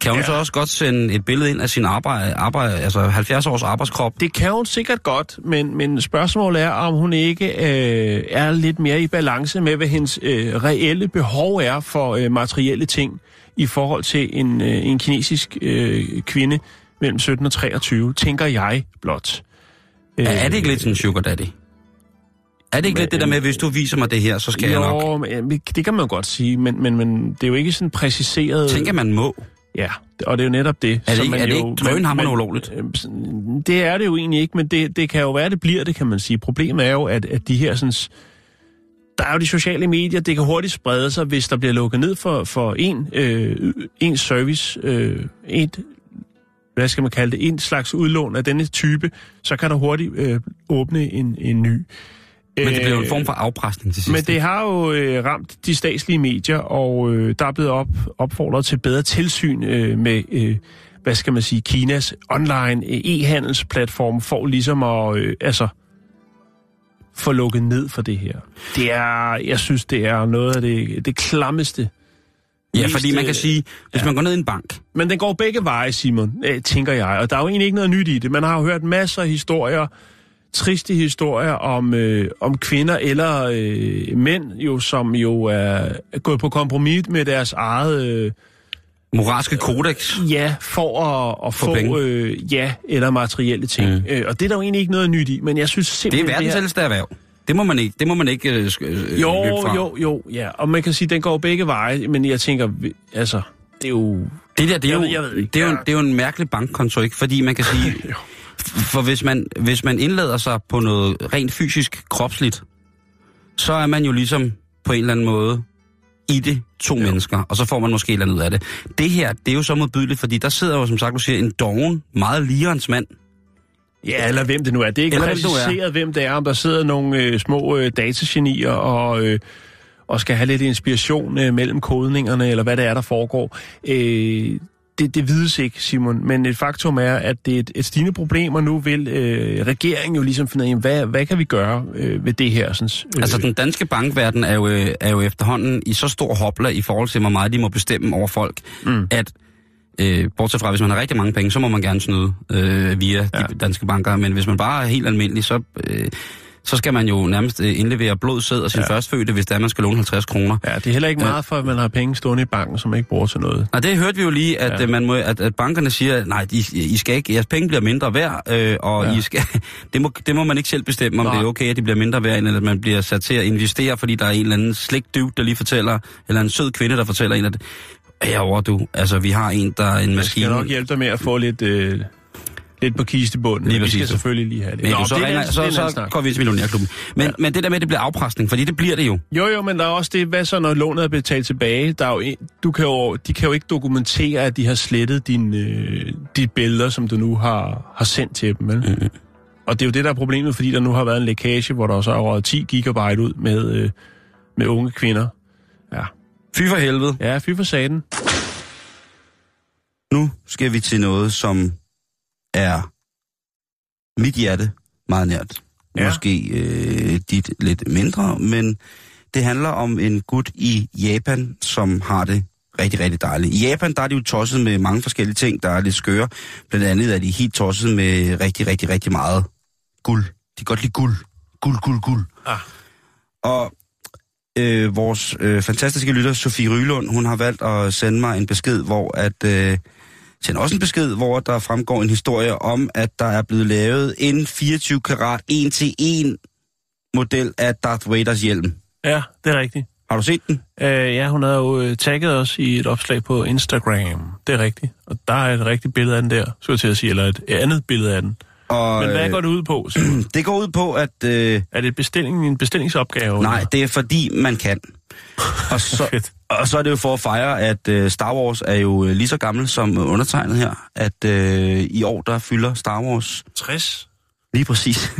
Kan hun Ja. så også godt sende et billede ind af sin arbejde, arbejde altså 70 års arbejdskrop? Det kan hun sikkert godt, men, men spørgsmålet er, om hun ikke øh, er lidt mere i balance med, hvad hendes øh, reelle behov er for øh, materielle ting i forhold til en, øh, en kinesisk øh, kvinde mellem 17 og 23, tænker jeg blot. Øh, Er, er det ikke lidt sådan en sugar daddy? Er det ikke Men- lidt det der med, hvis du viser mig det her, så skal jeg nok? Jo, men, det kan man jo godt sige, men, men, men det er jo ikke sådan præciseret... Tænker man må. Ja, og det er jo netop det. Er det ikke- man er det jo- ikke drønhamrende men- ulovligt? øh, Det er det jo egentlig ikke, men det, det kan jo være, det bliver det, kan man sige. Problemet er jo, at, at de her sådan, der er jo de sociale medier, det kan hurtigt sprede sig, hvis der bliver lukket ned for, for en, øh, en service, øh, et, hvad skal man kalde det, en slags udlån af denne type, så kan der hurtigt øh, åbne en, en ny. Men det bliver jo en Øh, form for afpresning til sidst. men det har jo øh, ramt de statslige medier, og øh, der er blevet op, opfordret til bedre tilsyn øh, med, øh, hvad skal man sige, Kinas online øh, e-handelsplatform, for ligesom at, øh, altså, få lukket ned for det her. Det er, jeg synes, det er noget af det, det klammeste. Ja, fordi man kan øh, sige, hvis man går ned i en bank, Men den går begge veje, Simon, øh, tænker jeg. Og der er jo egentlig ikke noget nyt i det. Man har jo hørt masser af historier, triste historier om, øh, om kvinder eller øh, mænd, jo, som jo er gået på kompromis med deres eget øh, moralske kodex, ja for at, at For få penge. øh, ja eller materielle ting. Mm. Øh, og det er der jo egentlig ikke noget nyt i, men jeg synes det er simpelthen... verdens ældste erhverv. Det må man ikke, det må man ikke øh, øh, løbe Jo, fra. jo, jo, ja. Og man kan sige, at den går begge veje, men jeg tænker, altså, det er jo... Det der, det er, Jeg jo, ved- jeg ved ikke. det, er jo, det er jo en mærkelig bankkonto, ikke? Fordi man kan sige. for hvis man, hvis man indlader sig på noget rent fysisk kropsligt, så er man jo ligesom på en eller anden måde i det to jo. mennesker, og så får man måske et eller andet ud af det. Det her, det er jo så modbydeligt, fordi der sidder jo, som sagt, du siger, en doven, meget ligerens mand. Ja, eller hvem det nu er. Det er ikke Eller hvem er. præciseret, hvem det er. Om der sidder nogle øh, små øh, datagenier og, øh, og skal have lidt inspiration øh, mellem kodningerne, eller hvad det er, der foregår. Øh, det, det vides ikke, Simon. Men et faktum er, at det er et, et stigende problem, og nu vil øh, regeringen jo ligesom finde ud af, hvad, hvad kan vi gøre øh, ved det her? Sådan, øh, Altså, den danske bankverden er jo, øh, er jo efterhånden i så stor hopla i forhold til, hvor meget de må bestemme over folk, Mm. at øh, bortset fra, hvis man har rigtig mange penge, så må man gerne snyde øh, via ja. Ja. de danske banker. Men hvis man bare er helt almindelig, så, øh, så skal man jo nærmest øh, indlevere blod, sæd og sin ja. Førstfødte, hvis det er, man skal låne 50 kroner. Ja, det er heller ikke Ja. meget for, at man har penge stående i banken, som man ikke bruger til noget. Og det hørte vi jo lige, at, Ja. ja. man må, at, at bankerne siger, nej, I, I skal ikke, jeres penge bliver mindre værd, øh, og Ja. I skal, det, må, det må man ikke selv bestemme, om Nej. det er okay, at de bliver mindre værd, end at man bliver sat til at investere, fordi der er en eller anden slik dude, der lige fortæller, eller en sød kvinde, der fortæller en, at herovre du, altså vi har en, der er en Jeg skal maskine. nok hjælpe dig med at få lidt, øh, lidt på kistebunden. Lige Vi skal præcis. selvfølgelig lige have det. Men Nå, du, så, det er ringer, er så, så snak. går vi til millionærklubben. Men, Ja. men det der med, at det bliver afpresning, fordi det bliver det jo. Jo, jo, men der er også det, hvad så når lånet er betalt tilbage? Der er jo, en- du kan jo, de kan jo ikke dokumentere, at de har slettet dine øh, de billeder, som du nu har, har sendt til dem, vel? Mm. Og det er jo det, der er problemet, fordi der nu har været en lækage, hvor der så er røget 10 gigabyte ud med, øh, med unge kvinder. Ja, Fy for helvede. ja fy for saten. Nu skal vi til noget, som er mit hjerte meget nært. Ja. Måske øh, dit lidt mindre, men det handler om en gut i Japan, som har det rigtig, rigtig dejligt. I Japan, der er de jo tosset med mange forskellige ting, der er lidt skøre. Blandt andet er de helt tosset med rigtig, rigtig, rigtig meget guld. De kan godt lide guld. Guld, guld, guld. Ah. Og øh, vores øh, fantastiske lytter, Sofie Rylund, hun har valgt at sende mig en besked, hvor at... Øh, sende også en besked, hvor der fremgår en historie om, at der er blevet lavet en 24 karat 1 til 1 model af Darth Vaders hjelm. Ja, det er rigtigt. Har du set den? Øh, ja, hun har jo øh, tagget os i et opslag på Instagram. Det er rigtigt. Og der er et rigtigt billede af den der, skulle jeg til at sige, eller et andet billede af den. Og, Men hvad øh, går det ud på? Simon? Det går ud på, at... Øh, Er det bestilling, en bestillingsopgave? nej, eller? det er fordi, man kan. Og så. Og så er det jo for at fejre, at øh, Star Wars er jo øh, lige så gammel som undertegnet her. At øh, i år, der fylder Star Wars 60? Lige præcis.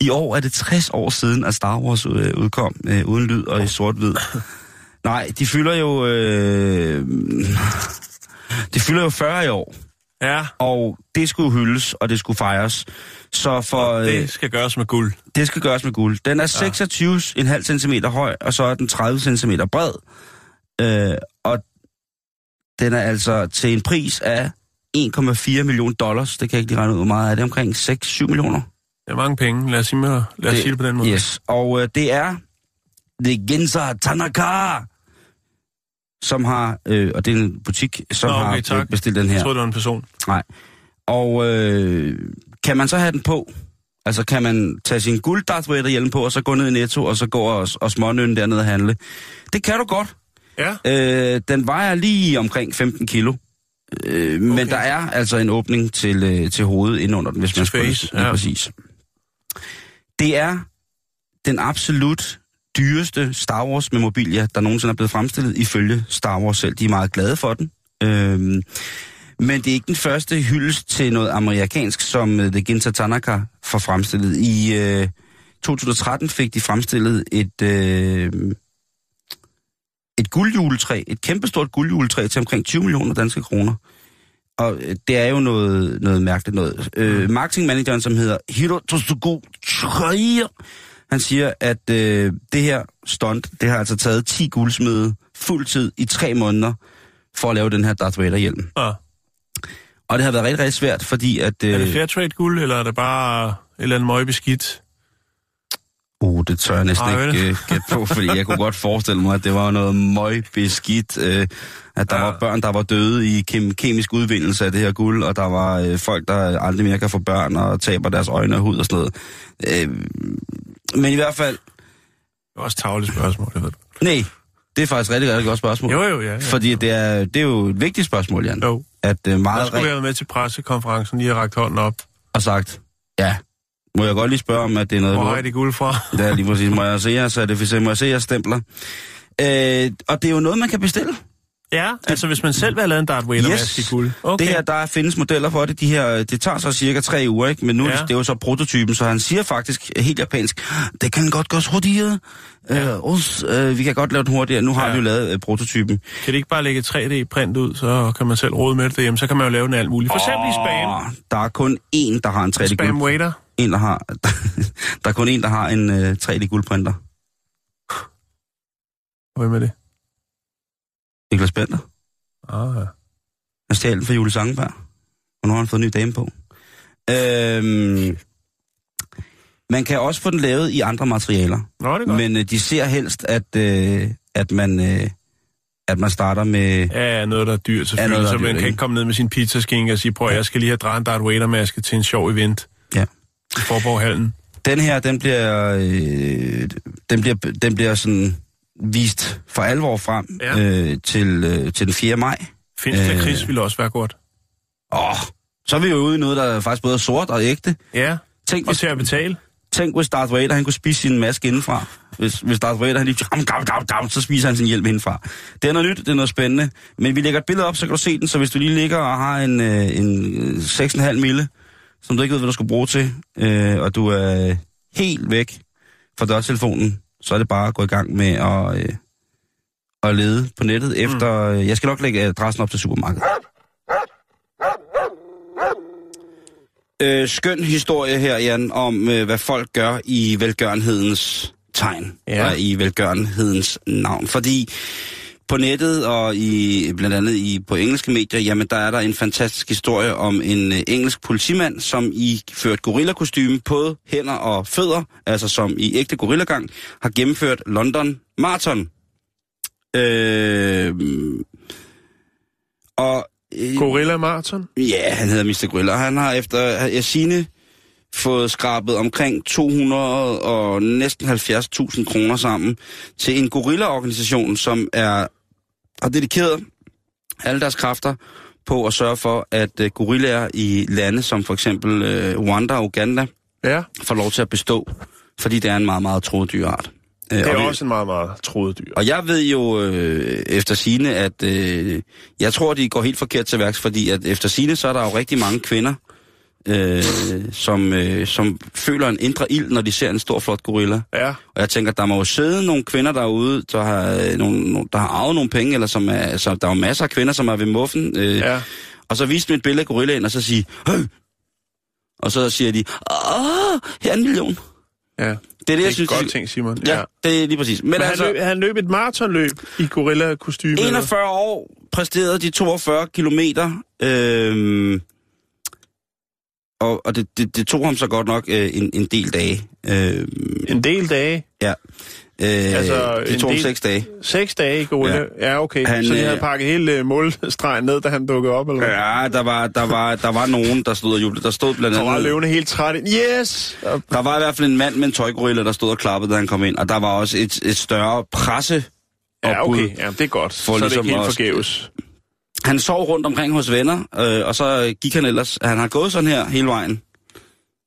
I år er det 60 år siden, at Star Wars øh, udkom øh, uden lyd og i sort-hvid. Nej, de fylder jo... Øh, de fylder jo 40 i år, Ja, og det skulle hyldes, og det skulle fejres. Så for, øh, det skal gøres med guld. det skal gøres med guld. Den er 26,5 cm høj, og så er den 30 cm bred. Øh, og den er altså til en pris af 1,4 millioner dollars. Det kan jeg ikke lige regne ud, hvor meget er det. Omkring 6-7 millioner. Det er mange penge. Lad os sige, lad os sige det på den måde. Yes, og øh, det er The Gensa Tanaka, som har, øh, og det er en butik, som Nå, okay, har tak. bestilt den her. Jeg troede, det var en person. Nej. Og øh, kan man så have den på? Altså kan man tage sin guld Darth Vader hjelm på, og så gå ned i Netto, og så gå og, og smånønne dernede og handle? Det kan du godt. Ja, Øh, den vejer lige omkring 15 kilo. Øh, men Okay. der er altså en åbning til, øh, til hovedet indunder den, hvis man skulle lige ja. præcis. Det er den absolut dyreste Star Wars memorabilia, der nogensinde er blevet fremstillet, ifølge Star Wars selv. De er meget glade for den. Øhm, men det er ikke den første hyldest til noget amerikansk, som øh, The Ginza Tanaka får fremstillet. I øh, 2013 fik de fremstillet et, øh, et guldjuletræ, et kæmpestort guldjuletræ til omkring 20 millioner danske kroner. Og øh, det er jo noget, noget mærkeligt noget. Øh, marketingmanageren, som hedder Hiro Tosugu Chaya, han siger, at øh, det her stunt, det har altså taget 10 guldsmede fuld tid i tre måneder for at lave den her Darth Vader-hjelm. ah. Og det har været rigtig, rigtig svært, fordi at... Øh, er det fair trade guld, eller er det bare et eller andet møgbeskidt? Uh, det tør jeg næsten Ej, ikke uh, gætte på, fordi jeg kunne godt forestille mig, at det var noget møgbeskidt, uh, at der Ja. var børn, der var døde i kem- kemisk udvindelse af det her guld, og der var uh, folk, der aldrig mere kan få børn og taber deres øjne og hud og sådan noget. Uh, men i hvert fald, Det er også tavligt spørgsmål, det ved nej, det er faktisk et rigtig, rigtig godt spørgsmål. Jo, jo, ja. ja. Fordi det er, det er jo et vigtigt spørgsmål, Jan. Jo. At uh, Jeg meget skulle rigtig være med til pressekonferencen, lige har rakt hånden op. har sagt, ja, må jeg godt lige spørge om, at det er noget Hvor I det guld fra? Er lige præcis. Må jeg se jeres? Må jeg se jeres stempler? Øh, og det er jo noget, man kan bestille. Ja, altså hvis man selv vil have lavet en Darth Vader maske i guld. Okay. Det her, der findes modeller for det. De her, det tager så cirka tre uger, ikke? Men nu Ja. det er jo så prototypen, så han siger faktisk helt japansk, det kan godt gøres hurtigere. Ja. Øh, os, øh, vi kan godt lave den hurtigere. Nu har Ja. vi jo lavet øh, prototypen. Kan det ikke bare lægge et 3D-print ud, så kan man selv rode med det derhjemme, så kan man jo lave den alt muligt. For eksempel i spam. Der er kun én, der har en 3D Spam waiter. En, der har, der er kun en, der har en øh, 3D guldprinter. Hvem er det? Niklas Bender. Ah, ja. Jeg stjal den fra Julie Sangenberg. Og nu har han fået en ny dame på. Øhm, man kan også få den lavet i andre materialer. Nå, det. Men øh, de ser helst, at, øh, at, man, øh, at man starter med... Ja, ja, noget, der er dyrt selvfølgelig, noget, der er så man dyrt, kan ikke? ikke komme ned med sin pizzaskinke og sige, prøv, jeg skal lige have drejet en Darth Vader-maske til en sjov event Ja. i Forborghallen. Den her, den bliver, øh, den bliver, den bliver sådan vist for alvor frem Ja. øh, til, øh, til den 4. maj. Finsk Øh. lakrids ville også være godt. Åh, så er vi jo ude i noget, der er faktisk både er sort og ægte. Ja, Tænk, og hvis, til at betale. tænk, hvis Darth Vader han kunne spise sin maske indenfra. Hvis, hvis Darth Vader han lige, dam, dam, dam, så spiser han sin hjelm indenfra. Det er noget nyt, det er noget spændende. Men vi lægger et billede op, så kan du se den. Så hvis du lige ligger og har en, øh, en øh, 6,5 mille, som du ikke ved, hvad du skal bruge til, øh, og du er øh, helt væk fra dørtelefonen, så er det bare at gå i gang med at, øh, at lede på nettet efter... Mm. Jeg skal nok lægge adressen op til supermarkedet. Øh, skøn historie her, Jan, om øh, hvad folk gør i velgørenhedens tegn. Ja. Og i velgørenhedens navn. Fordi på nettet og i blandt andet i på engelske medier, jamen der er der en fantastisk historie om en øh, engelsk politimand, som i ført gorillakostyme på hænder og fødder, altså som i ægte gorillagang, har gennemført London Marathon. Øh, og øh, Gorilla Marathon? Ja, han hedder Mr. Gorilla. Han har efter sine fået skrabet omkring 200 og næsten 70.000 kroner sammen til en gorilla-organisation, som er har dedikeret alle deres kræfter på at sørge for, at uh, gorillaer i lande som for eksempel uh, Rwanda og Uganda Ja. får lov til at bestå, fordi det er en meget, meget troet dyreart. Øh, Det er og vi- også en meget, meget troet dyr. og jeg ved jo øh, efter sine, at øh, jeg tror, de går helt forkert til værks, fordi at efter sine, så er der jo rigtig mange kvinder, øh, som, øh, som føler en indre ild, når de ser en stor, flot gorilla. Ja. Og jeg tænker, der må jo sidde nogle kvinder derude, der har, øh, nogle, der har arvet nogle penge, eller som er, så der er jo masser af kvinder, som er ved muffen. Øh, Ja. Og så vise dem et billede af gorillaen, og så sige, Hø! Og så siger de, åh, her er en million. Ja. Det er det, Det er jeg synes, godt de- ting, Simon. Ja, det er lige præcis. Men, Men han, altså, løb, han løb et maratonløb i gorilla-kostyme. eller? 41 år præsterede de 42 kilometer. Øhm, og og det, det, det tog ham så godt nok øh, en, en del dage. Øhm, En del dage. ja. Øh, Altså, det en tog del- seks dage. Seks dage i gorilla. Ja, ja okay. Han, så de øh, havde pakket hele uh, målstregen ned, da han dukkede op, eller hvad? Ja, der var, der var, der var nogen, der stod og jublede. Der stod blandt Så var andet... løvende helt træt. Yes! Der var i hvert fald en mand med en tøjgorilla, der stod og klappede, da han kom ind. Og der var også et, et større presse ja, okay. Ja, det er godt. For så er det ligesom ikke helt også- forgæves. Han sov rundt omkring hos venner, øh, og så gik han ellers... Han har gået sådan her hele vejen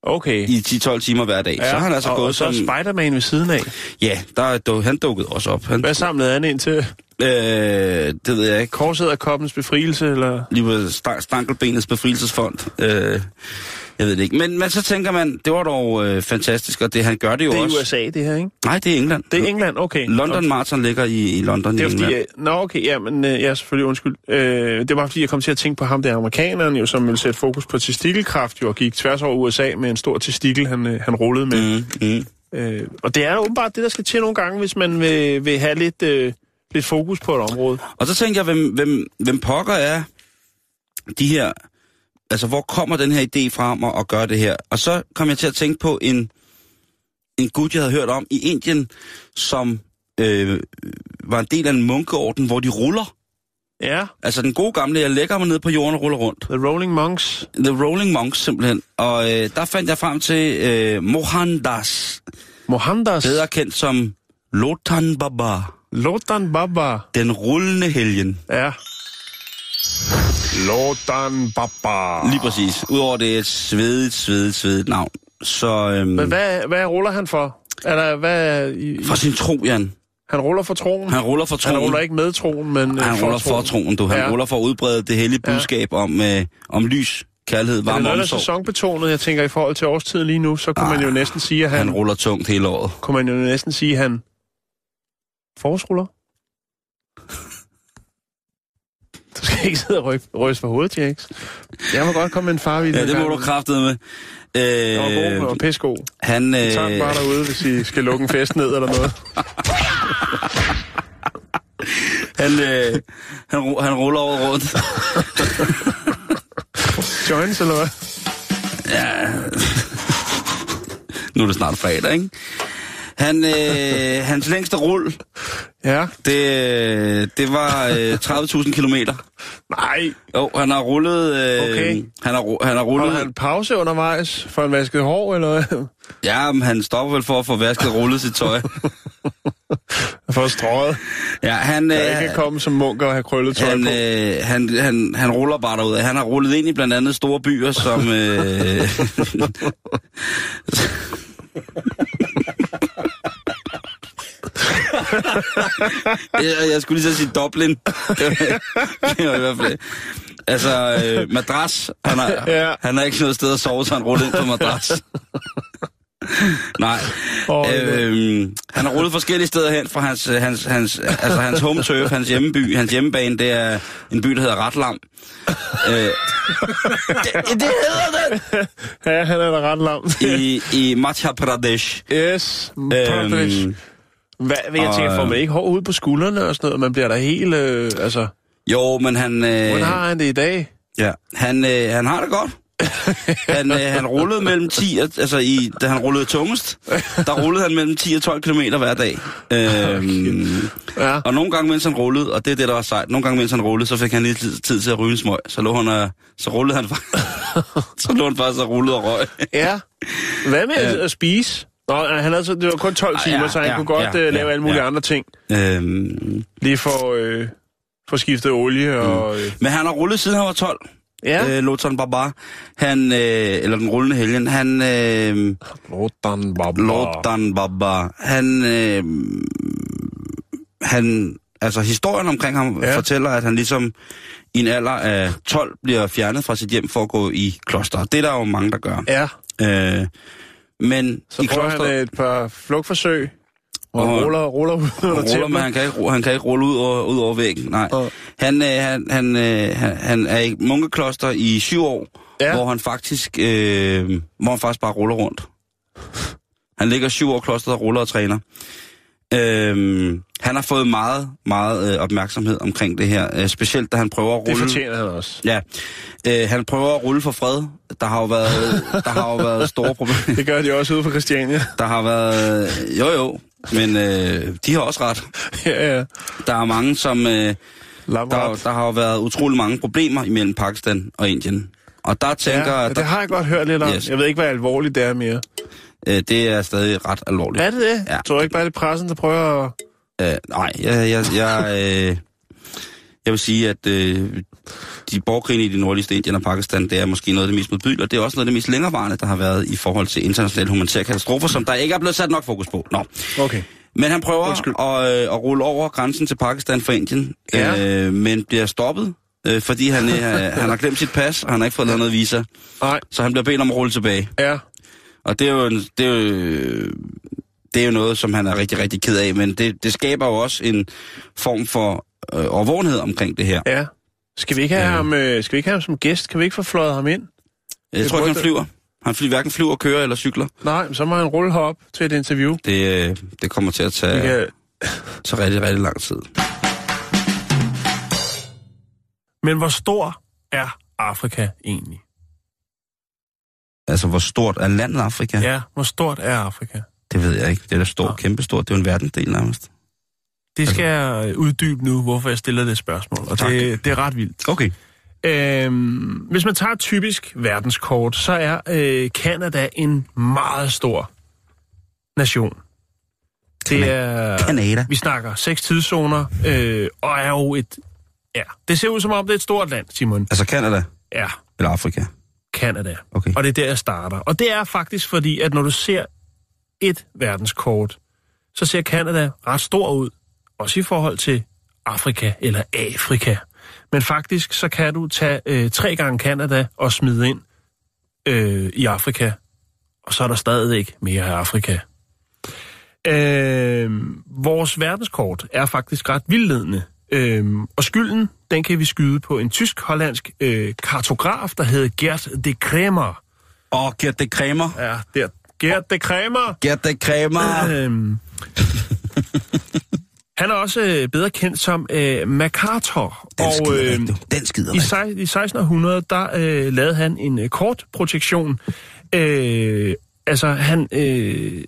Okay. i 10-12 timer hver dag. Ja, så han altså og, gået og så som... Spider-Man ved siden af. Ja, der, du, han dukkede også op. Han, Hvad samlede han ind til? øh, det ved jeg ikke. Korset af koppens befrielse, eller? Lige på sta- Stankelbenets befrielsesfond. Øh, jeg ved det ikke. Men, men så tænker man, det var dog øh, fantastisk, og det han gør det jo Det er også. USA, det her, ikke? Nej, det er England. Det er England, okay. London Marathon ligger i, i London Det i er fordi, England. jeg, nå okay, ja, men øh, ja, selvfølgelig undskyld. Øh, det var fordi, jeg kom til at tænke på ham, der amerikaneren jo, som ville sætte fokus på testikelkraft, jo, og gik tværs over USA med en stor testikel, han, øh, han rullede med. Mm, mm. Øh, og det er åbenbart det, der skal til nogle gange, hvis man vil, vil have lidt, øh, lidt fokus på et område. Og så tænker jeg, hvem, hvem, hvem pokker er de her... Altså, hvor kommer den her idé fra om at, at gøre det her? Og så kom jeg til at tænke på en, en gut, jeg havde hørt om i Indien, som øh, var en del af en munkeorden, hvor de ruller. Ja, Altså den gode gamle, jeg lægger mig ned på jorden og ruller rundt. The Rolling Monks. The Rolling Monks simpelthen. Og øh, der fandt jeg frem til øh, Mohandas, Mohandas. bedre kendt som Lotan Baba, Lotan Baba. den rullende helgen. Ja. Lotan Baba. Lige præcis. Udover det er et svedigt, svedigt, svedigt navn. Så øhm, Men hvad, hvad ruller han for? Er der, hvad, i, for sin tro, Jan. han ruller for troen? Han ruller for troen. han ruller ikke med troen, men øh, han ruller for troen, du. Han Ja. ruller for at udbrede det hellige Ja. budskab om, øh, om lys, kærlighed, Er det varme noget, der er omsorg. sæsonbetonet? Jeg tænker, i forhold til årstiden lige nu, så kunne man jo næsten sige, at han, Han ruller tungt hele året. kunne man jo næsten sige, at han forårsruller. Du skal ikke sidde og ryste for hovedet, Jax. Jeg må godt komme med en farvild. Ja, det må du kraftede med. Det var Øh, god og pissegod. han, øh, Tak bare derude, hvis I skal lukke en fest ned eller noget. han, øh, han, han ruller over rundt. Joints eller hvad? Nu er det snart fredag, ikke? Han, øh, hans længste rull, Ja. det, det var øh, 30.000 kilometer. Nej. Jo, han har rullet... Øh, Okay. Han har, han har rullet... Holder han pause undervejs for en vasket hår, eller hvad? Ja, men han stopper vel for at få vasket rullet sit tøj. For strøget. Ja, han... Jeg Øh, ikke komme som munk og have krøllet tøj han, på. øh, han, han, han ruller bare derud. Han har rullet ind i blandt andet store byer, som... Øh, jeg, jeg skulle lige så sige Dublin. det var i hvert fald... Altså, øh, madras. Han har, Ja. han har ikke noget sted at sove, så han ruller ind på madras. Nej. Åh, øhm, han har rullet forskellige steder hen fra hans, hans, hans, altså hans home turf, hans hjemmeby, hans hjemmebane, det er en by, der hedder Ratlam. øh, det, det hedder det! Ja, han er da ret lam. I, i Madhya Pradesh. yes. Pradesh. Øhm, Hvad, hvad jeg tænker, og, får man ikke hår ud på skuldrene og sådan noget? Man bliver da helt, øh, altså... jo, men han... Øh, Hvordan har han det i dag? Ja, han, øh, han har det godt. han, øh, han rullede mellem 10 og, altså i, da han rullede tungest, der rullede han mellem 10 og 12 km hver dag. Øhm, Ja. og nogle gange, mens han rullede, og det er det, der var sejt, nogle gange, mens han rullede, så fik han lige tid, tid til at ryge en smøg. Så, lå han, så rullede han faktisk, så lå han faktisk og rullede og røg. Ja. Hvad med at, at spise? Nå, han havde, så- det var kun 12 Ah, timer, ja, så han ja, kunne godt ja, øh, lave ja, alle mulige ja. andre ting. øhm, Lige for, øh, for skiftet olie og... Øh, men han har rullet siden han var 12. ja. Øh, Lothar Baba, han, øh, eller den rullende helgen, han... Øh, Lotan Baba. Lothar Baba, han... Øh, han altså historien omkring ham ja. fortæller, at han ligesom i en alder af 12 bliver fjernet fra sit hjem for at gå i kloster. Det er der jo mange, der gør. Ja, Øh, men så i kloster, han et par flugtforsøg, og Og- ruller, ruller ud under ruller, men templet. han kan, ikke, han kan ikke rulle ud over, ud over væggen. Nej. Og- Han, øh, han, han, øh, han, han er i munkekloster i syv år, Ja. hvor han faktisk øh, hvor han faktisk bare ruller rundt. Han ligger syv år klosteret og ruller og træner. Øhm, han har fået meget, meget øh, opmærksomhed omkring det her. Øh, specielt da han prøver at Det rulle... fortjener han også. Ja, øh, han prøver at rulle for fred. Der har jo været, der har jo været store problemer. Det gør de også ude for Christiania. Der har været... Jo, jo. Men øh, de har også ret. ja, ja. Der er mange, som... Øh, Lamret. der, der har jo været utrolig mange problemer imellem Pakistan og Indien. Og der tænker ja, jeg, det der, har jeg godt hørt lidt om. Yes. Jeg ved ikke, hvad alvorligt det er mere. øh, det er stadig ret alvorligt. Er det det? Ja. Tror du ikke bare, det er pressen, der prøver at... Øh, nej, jeg, jeg, jeg, øh, jeg vil sige, at øh, de borgerkrige i det nordligste Indien og Pakistan, det er måske noget af det mest modbydelige, og det er også noget af det mest længerevarende, der har været i forhold til internationale humanitære katastrofer, som der ikke er blevet sat nok fokus på. Nå. Okay. Men han prøver Undskyld. at, øh, at rulle over grænsen til Pakistan fra Indien, Ja. øh, men bliver stoppet, øh, fordi han, øh, han har glemt sit pas, og han har ikke fået lavet noget visa. Nej, Så han bliver bedt om at rulle tilbage. ja. Og det er jo, en, det er jo, det er jo noget, som han er rigtig, rigtig ked af, men det, det skaber jo også en form for øh, overvågenhed omkring det her. Ja. Skal vi ikke have, Ja. ham, øh, skal vi ikke have ham som gæst? Kan vi ikke få fløjet ham ind? Jeg tror ikke, han flyver. Han flyver, hverken flyver, kører eller cykler. Nej, men så må han rulle herop til et interview. Det, øh, det kommer til at Vi tage, kan... tage rigtig, rigtig lang tid. Men hvor stor er Afrika egentlig? Altså, hvor stort er landet Afrika? Ja, hvor stort er Afrika? Det ved jeg ikke. Det er da stort, Nå. kæmpestort. Det er jo en verdensdel nærmest. Det skal jeg øh, uddybe nu, hvorfor jeg stiller det spørgsmål. Og Tak. det, det er ret vildt. Okay. Øhm, hvis man tager et typisk verdenskort, så er øh, Canada en meget stor nation. Det er... Canada. Vi snakker seks tidszoner, øh, og er jo et... Ja, det ser ud som om, det er et stort land, Simon. Altså Canada Ja, eller Afrika? Canada. Okay. Og det er der, jeg starter. Og det er faktisk fordi, at når du ser et verdenskort, så ser Canada ret stor ud. Også i forhold til Afrika eller Afrika. Men faktisk, så kan du tage øh, tre gange Canada og smide ind øh, i Afrika. Og så er der stadig mere af Afrika. Øh, vores verdenskort er faktisk ret vildledende. Øh, og skylden, den kan vi skyde på en tysk-hollandsk øh, kartograf, der hedder Gert de Kremer. Åh, Gert de Kramer. Ja, der. Gert de Kremer. Gert de Kramer. Øhm, han er også øh, bedre kendt som øh, MacArthur. Den skider øh, rigtig. Den skider i, sej- I 1600, der øh, lavede han en øh, kortprojektion. Øh, altså, han øh,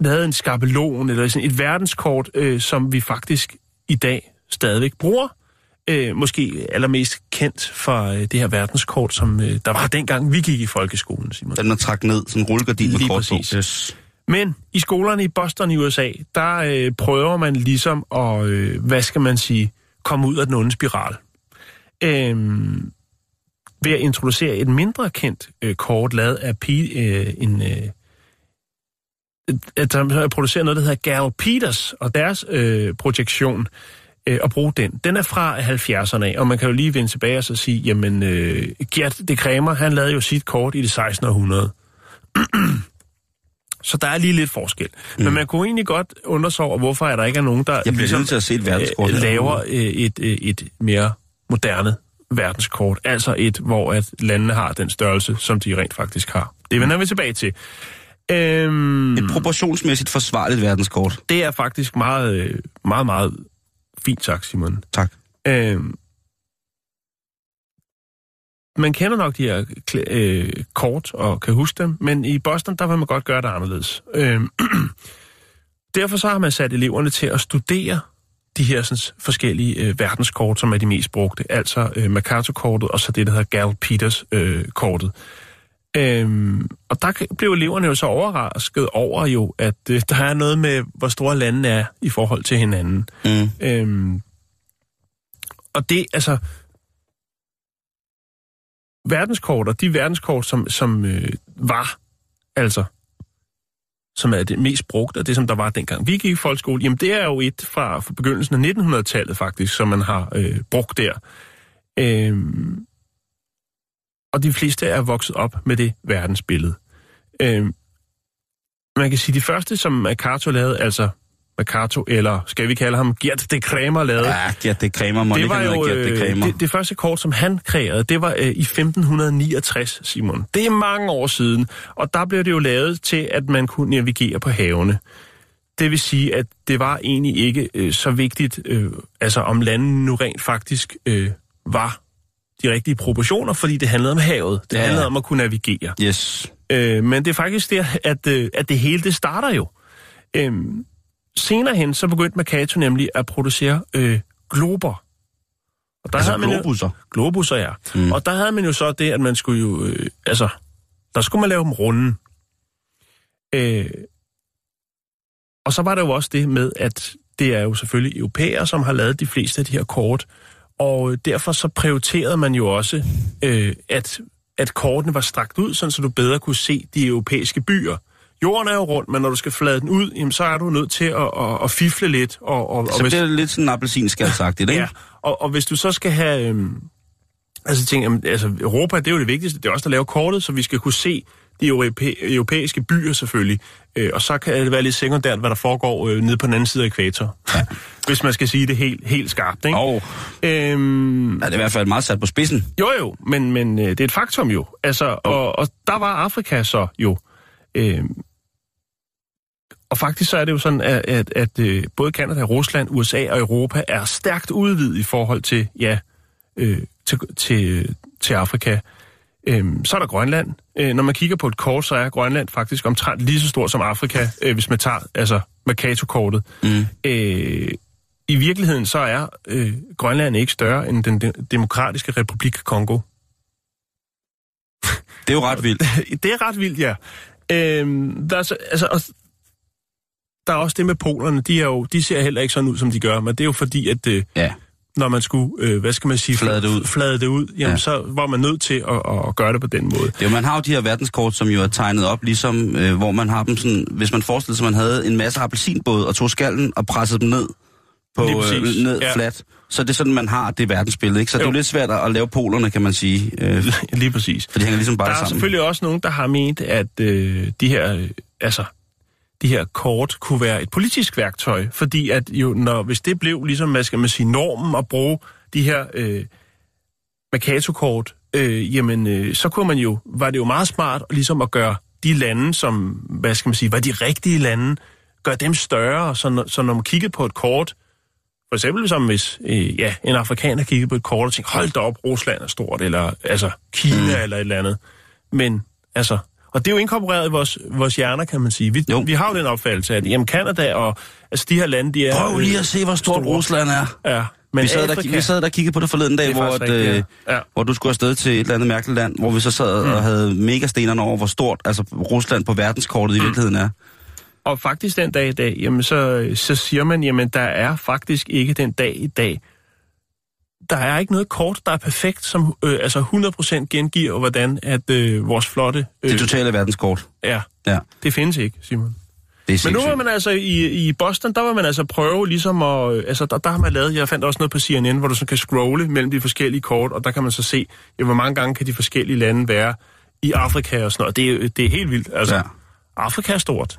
lavede en skabelon, eller sådan et verdenskort, øh, som vi faktisk i dag stadigvæk bruger. Øh, måske allermest kendt for øh, det her verdenskort, som øh, der var dengang, vi gik i folkeskolen, Simon. Den man trak ned, sådan en rullegardin med kort præcis. på. Yes. Men i skolerne i Boston i USA, der øh, prøver man ligesom at, øh, hvad skal man sige, komme ud af den onde spiral. Øhm, ved at introducere et mindre kendt øh, kort, lavet af P, øh, en... Øh, at der er produceret noget, der hedder Gal Peters, og deres øh, projektion, øh, at bruge den. Den er fra 70'erne af, og man kan jo lige vende tilbage og så sige, jamen, øh, Gert de Kramer, han lavede jo sit kort i det 1600. Så der er lige lidt forskel. Mm. Men man kunne egentlig godt undre sig over, hvorfor er der ikke er nogen, der Jeg ligesom, til at se et verdenskort. øh, laver øh, et, øh, et mere moderne verdenskort. Altså et, hvor at landene har den størrelse, som de rent faktisk har. Det vender vi tilbage til. Øhm, Et proportionsmæssigt forsvarligt verdenskort. det er faktisk meget, øh, meget, meget fint sagt, Simon. Tak. Øhm, man kender nok de her øh, kort og kan huske dem, men i Boston, der vil man godt gøre det anderledes. Øhm, derfor så har man sat eleverne til at studere de her sådan, forskellige øh, verdenskort, som er de mest brugte. Altså øh, Mercator-kortet og så det, der hedder Gal-Peters-kortet. Øhm, og der blev eleverne jo så overrasket over jo, at øh, der er noget med, hvor store landene er i forhold til hinanden. Mm. Øhm, og det, altså... Verdenskort, og de verdenskort, som, som øh, var, altså, som er det mest brugte, og det, som der var dengang vi gik i folkeskole, jamen det er jo et fra, fra begyndelsen af 1900-tallet faktisk, som man har øh, brugt der. Øhm, og de fleste er vokset op med det verdensbillede. Øhm, man kan sige, de første, som Mercator lavede, altså Mercato, eller skal vi kalde ham Gert de Kramer lavede, Ja, Gert det Kramer. Må det var jo Gert det øh, Kramer. det, det første kort, som han kreerede, det var øh, i 1569, Simon. Det er mange år siden, og der blev det jo lavet til, at man kunne navigere på havene. Det vil sige, at det var egentlig ikke øh, så vigtigt, øh, altså om landene nu rent faktisk øh, var de rigtige proportioner, fordi det handlede om havet. Det Ja, handlede om at kunne navigere. Yes. Øh, men det er faktisk der, at, øh, at det hele det starter jo. Øhm, senere hen, så begyndte Mercator nemlig at producere øh, glober. Og der Altså havde man jo- globusser. Globusser, ja. Mm. Og der havde man jo så det, at man skulle jo... Øh, altså, der skulle man lave dem runde. Øh, og så var der jo også det med, at det er jo selvfølgelig europæer, som har lavet de fleste af de her kort. Og derfor så prioriterede man jo også, øh, at, at kortene var strakt ud, sådan så du bedre kunne se de europæiske byer. Jorden er jo rundt, men når du skal flade den ud, jamen, så er du nødt til at, at, at fifle lidt. Og, og, og Så hvis- bliver det lidt sådan en appelsinskal sagt, ikke? Ja, og, og hvis du så skal have... Øhm, altså, tænk, jamen, altså, Europa, det er jo det vigtigste. Det er også der laver kortet, så vi skal kunne se de europæ- europæiske byer selvfølgelig. Øh, og så kan det være lidt sekundært, hvad der foregår øh, nede på den anden side af ekvator. Ja. Hvis man skal sige det helt, helt skarpt, ikke? Og Øhm, ja, det er i hvert fald meget sat på spidsen. jo jo, men, men øh, det er et faktum jo. Altså, og, og der var Afrika så jo. Øhm, og faktisk så er det jo sådan, at, at, at øh, både Kanada, Rusland, USA og Europa er stærkt udvidet i forhold til, ja, øh, til, til, til Afrika. Øhm, så er der Grønland. Øh, når man kigger på et kort, så er Grønland faktisk omtrent lige så stor som Afrika, øh, hvis man tager altså Mercator-kortet. Mm. Øh, I virkeligheden så er øh, Grønland ikke større end den de- demokratiske republik Kongo. Det er jo ret vildt. Det er ret vildt, ja. Øhm, der, er så, altså, og, der er også det med polerne, de, er jo, de ser heller ikke sådan ud, som de gør, men det er jo fordi, at øh, Ja. Når man skulle, øh, hvad skal man sige, Flade det ud. flade det ud jamen, Ja. så var man nødt til at, at, gøre det på den måde. Det er man har jo de her verdenskort, som jo er tegnet op, ligesom øh, hvor man har dem sådan, hvis man forestiller sig, at man havde en masse appelsinbåd og tog skallen og pressede dem ned på øh, ned ja. flat. Så det er sådan, man har det verdensbillede, ikke? Så jo. det er Jo. lidt svært at lave polerne, kan man sige. Øh, Lige præcis. for de hænger ligesom bare Der er sammen. selvfølgelig også nogen, der har ment, at øh, de her, øh, altså, de her kort kunne være et politisk værktøj, fordi at jo, når, hvis det blev ligesom, hvad skal man sige, normen at bruge de her øh, Mercator-kort, øh, jamen, øh, så kunne man jo, var det jo meget smart ligesom at gøre de lande, som, hvad skal man sige, var de rigtige lande, gøre dem større, så, når- så når man kiggede på et kort, for eksempel som hvis øh, ja, en afrikaner kiggede på et kort og tænkte, hold da op, Rusland er stort, eller altså Kina mm. eller et eller andet. Men altså, og det er jo inkorporeret i vores, vores hjerner, kan man sige. Vi, Jo. vi har jo den opfattelse, at jamen, Canada og altså, de her lande, de er... Prøv lige at se, hvor stort store. Rusland er. Ja, men Vi sad, der, vi sad der og kiggede på det forleden dag, Det hvor, at, øh, ja. Ja. hvor du skulle afsted til et eller andet mærkeligt land, hvor vi så sad mm. og havde megastenerne over, hvor stort altså Rusland på verdenskortet Mm. i virkeligheden er. Og faktisk den dag i dag, jamen så, så siger man, jamen der er faktisk ikke den dag i dag, der er ikke noget kort, der er perfekt, som øh, altså 100% gengiver, hvordan at øh, vores flotte... Øh, Det totale verdenskort. Ja, Ja, det findes ikke, Simon. det Men nu var man altså i, i Boston, der var man altså prøve ligesom at... øh, Altså, der, der har man lavet... Jeg fandt også noget på CNN, hvor du så kan scrolle mellem de forskellige kort, og der kan man så se, ja, hvor mange gange kan de forskellige lande være i Afrika og sådan noget. Det er, det er helt vildt, altså. Ja. Afrika er stort.